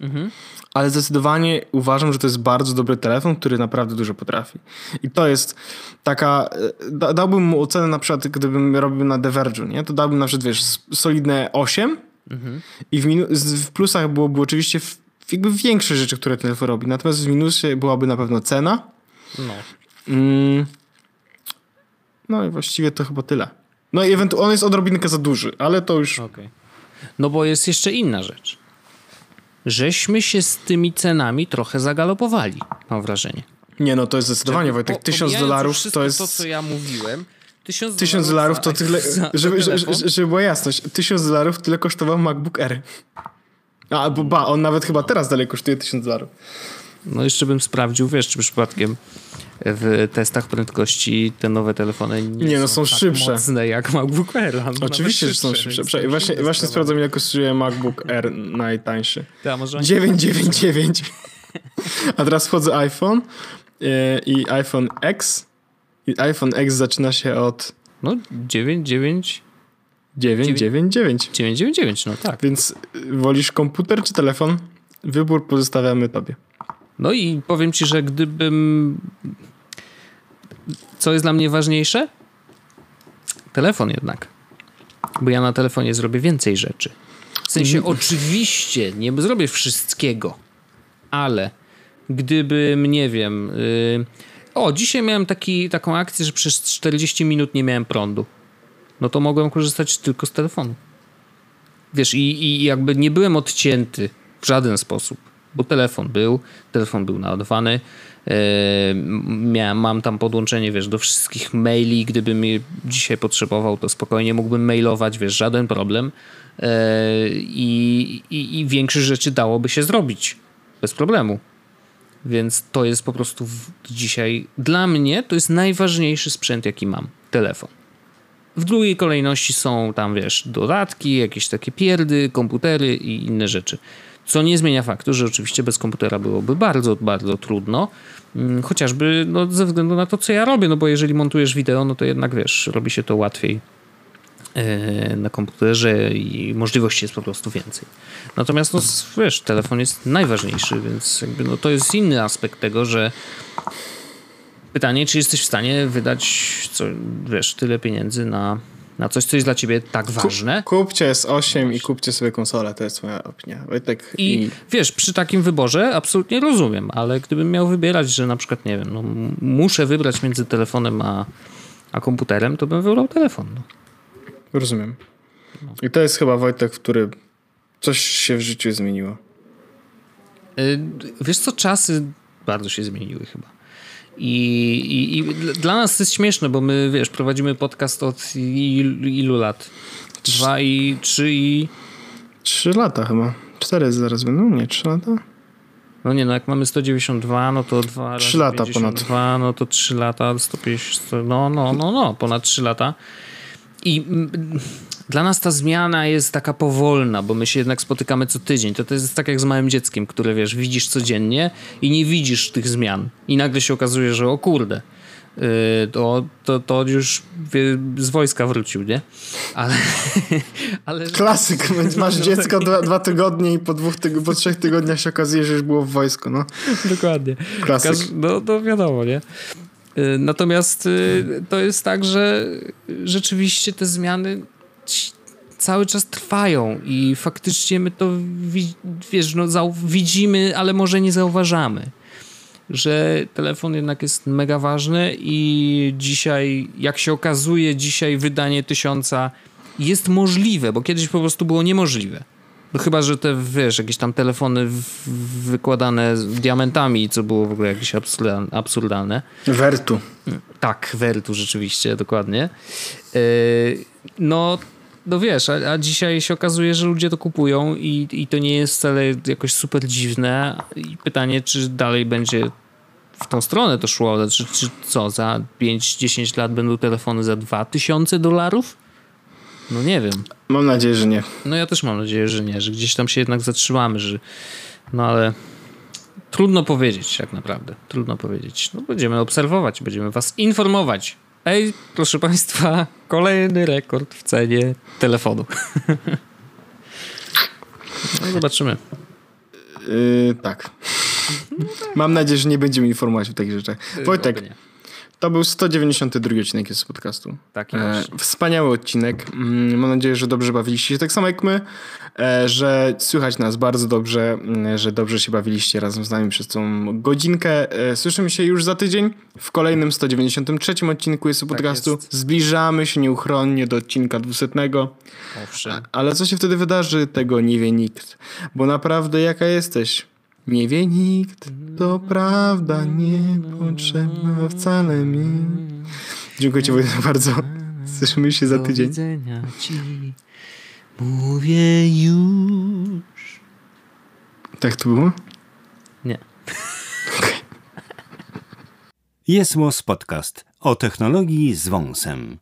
mhm. ale zdecydowanie uważam, że to jest bardzo dobry telefon, który naprawdę dużo potrafi. I to jest taka... Da, dałbym mu ocenę na przykład, gdybym robił na Diverge'u, nie? To dałbym na przykład, wiesz, solidne 8 mhm. i w, w, plusach byłoby oczywiście w, jakby większe rzeczy, które ten telefon robi. Natomiast w minusie byłaby na pewno cena. No. Mm. No i właściwie to chyba tyle. No i ewentualnie on jest odrobinkę za duży, ale to już... Okay. No bo jest jeszcze inna rzecz. Żeśmy się z tymi cenami trochę zagalopowali, mam wrażenie. Nie, no to jest zdecydowanie, Wojtek, tysiąc dolarów to jest... to, co ja mówiłem, tysiąc, tysiąc dolarów to tyle... Żeby, żeby, żeby była jasność, tysiąc dolarów tyle kosztował MacBook Air. A, albo ba, on nawet chyba teraz dalej kosztuje tysiąc dolarów. No jeszcze bym sprawdził, wiesz, czy przypadkiem w testach prędkości te nowe telefony nie, nie no, są, są tak szybsze. mocne jak MacBook Air. No Oczywiście, że są szybsze. I właśnie, właśnie sprawdzam, ile kosztuje MacBook Air najtańszy. Ta, może 999. A teraz wchodzę iPhone e, i iPhone X. I iPhone X zaczyna się od... No 99... 999. 999, no tak. Więc wolisz komputer czy telefon? Wybór pozostawiamy tobie. No i powiem ci, że gdybym. Co jest dla mnie ważniejsze? Telefon jednak. Bo ja na telefonie zrobię więcej rzeczy. W sensie, mm. oczywiście nie zrobię wszystkiego, ale gdybym, nie wiem. Yy... O, dzisiaj miałem taki, taką akcję, że przez 40 minut nie miałem prądu. No to mogłem korzystać tylko z telefonu. Wiesz, i, i jakby nie byłem odcięty W żaden sposób. Bo telefon był, telefon był naładowany. E, miałem, mam tam podłączenie, wiesz, do wszystkich maili. Gdybym je dzisiaj potrzebował, to spokojnie mógłbym mailować, wiesz, żaden problem. E, I, i, i większość rzeczy dałoby się zrobić bez problemu. Więc to jest po prostu dzisiaj dla mnie to jest najważniejszy sprzęt, jaki mam telefon. W drugiej kolejności są tam, wiesz, dodatki, jakieś takie pierdy, komputery i inne rzeczy. Co nie zmienia faktu, że oczywiście bez komputera byłoby bardzo, bardzo trudno. Mm, chociażby no, ze względu na to, co ja robię, no bo jeżeli montujesz wideo, no to jednak wiesz, robi się to łatwiej e, na komputerze i możliwości jest po prostu więcej. Natomiast no, wiesz, telefon jest najważniejszy, więc jakby, no, to jest inny aspekt tego, że pytanie, czy jesteś w stanie wydać co, wiesz, tyle pieniędzy na na coś, co jest dla ciebie tak ważne. Kupcie S8 i kupcie sobie konsolę, to jest moja opinia. Wojtek I, i, wiesz, przy takim wyborze absolutnie rozumiem, ale gdybym miał wybierać, że na przykład, nie wiem, no, muszę wybrać między telefonem a, a komputerem, to bym wybrał telefon. No. Rozumiem. I to jest chyba Wojtek, w który coś się w życiu zmieniło. Y, wiesz co, czasy bardzo się zmieniły chyba. I, i, I, dla nas to jest śmieszne, bo my, wiesz, prowadzimy podcast od ilu, ilu lat? Dwa i trzy i... Trzy lata chyba. Cztery zaraz będą? Nie, trzy lata? No nie, no jak mamy 192, no to dwa Trzy lata 52, ponad. no to trzy lata, 150, no, no, no, no, ponad trzy lata. I dla nas ta zmiana jest taka powolna, bo my się jednak spotykamy co tydzień. To, to jest tak jak z małym dzieckiem, które wiesz, widzisz codziennie i nie widzisz tych zmian. I nagle się okazuje, że o kurde, yy, to, to, to już z wojska wrócił, nie? Ale. ale Klasyk, masz no, dziecko tak. dwa, dwa, tygodnie i po, dwóch tyg po trzech tygodniach się okazuje, że już było w wojsku, no. Dokładnie. Klasyk. No, to wiadomo, nie? Y, natomiast y, to jest tak, że rzeczywiście te zmiany cały czas trwają i faktycznie my to wiesz, no, widzimy, ale może nie zauważamy. Że telefon jednak jest mega ważny i dzisiaj, jak się okazuje, dzisiaj wydanie tysiąca jest możliwe, bo kiedyś po prostu było niemożliwe. No chyba, że te, wiesz, jakieś tam telefony wykładane diamentami, co było w ogóle jakieś absurdalne. Wertu. Tak, Wertu rzeczywiście, dokładnie. Yy, no, no wiesz, a, a, dzisiaj się okazuje, że ludzie to kupują i, i to nie jest wcale jakoś super dziwne. I pytanie, czy dalej będzie w tą stronę to szło, czy, czy co, za 5-10 lat będą telefony za 2000 dolarów? No nie wiem. Mam nadzieję, że nie. No ja też mam nadzieję, że nie, że gdzieś tam się jednak zatrzymamy, że no ale trudno powiedzieć tak naprawdę. Trudno powiedzieć. No będziemy obserwować, będziemy was informować. Ej, proszę państwa, kolejny rekord w cenie telefonu. no zobaczymy. Yy, tak. Mam nadzieję, że nie będziemy informować o takich rzeczach. Wojtek, to był 192 odcinek z podcastu. Tak, e, Wspaniały odcinek. Mm, mam nadzieję, że dobrze bawiliście się tak samo jak my, e, że słychać nas bardzo dobrze, mm, że dobrze się bawiliście razem z nami przez tą godzinkę. E, słyszymy się już za tydzień w kolejnym 193 odcinku jest tak podcastu. Jest. Zbliżamy się nieuchronnie do odcinka 200. Owszem. Ale co się wtedy wydarzy, tego nie wie nikt. Bo naprawdę jaka jesteś? Nie wie nikt, to prawda nie potrzebna wcale mi. Dziękuję Ci bardzo. Słyszymy się za tydzień. Do widzenia ci mówię już. Tak to było? Nie. Okay. Jest Podcast o technologii z wąsem.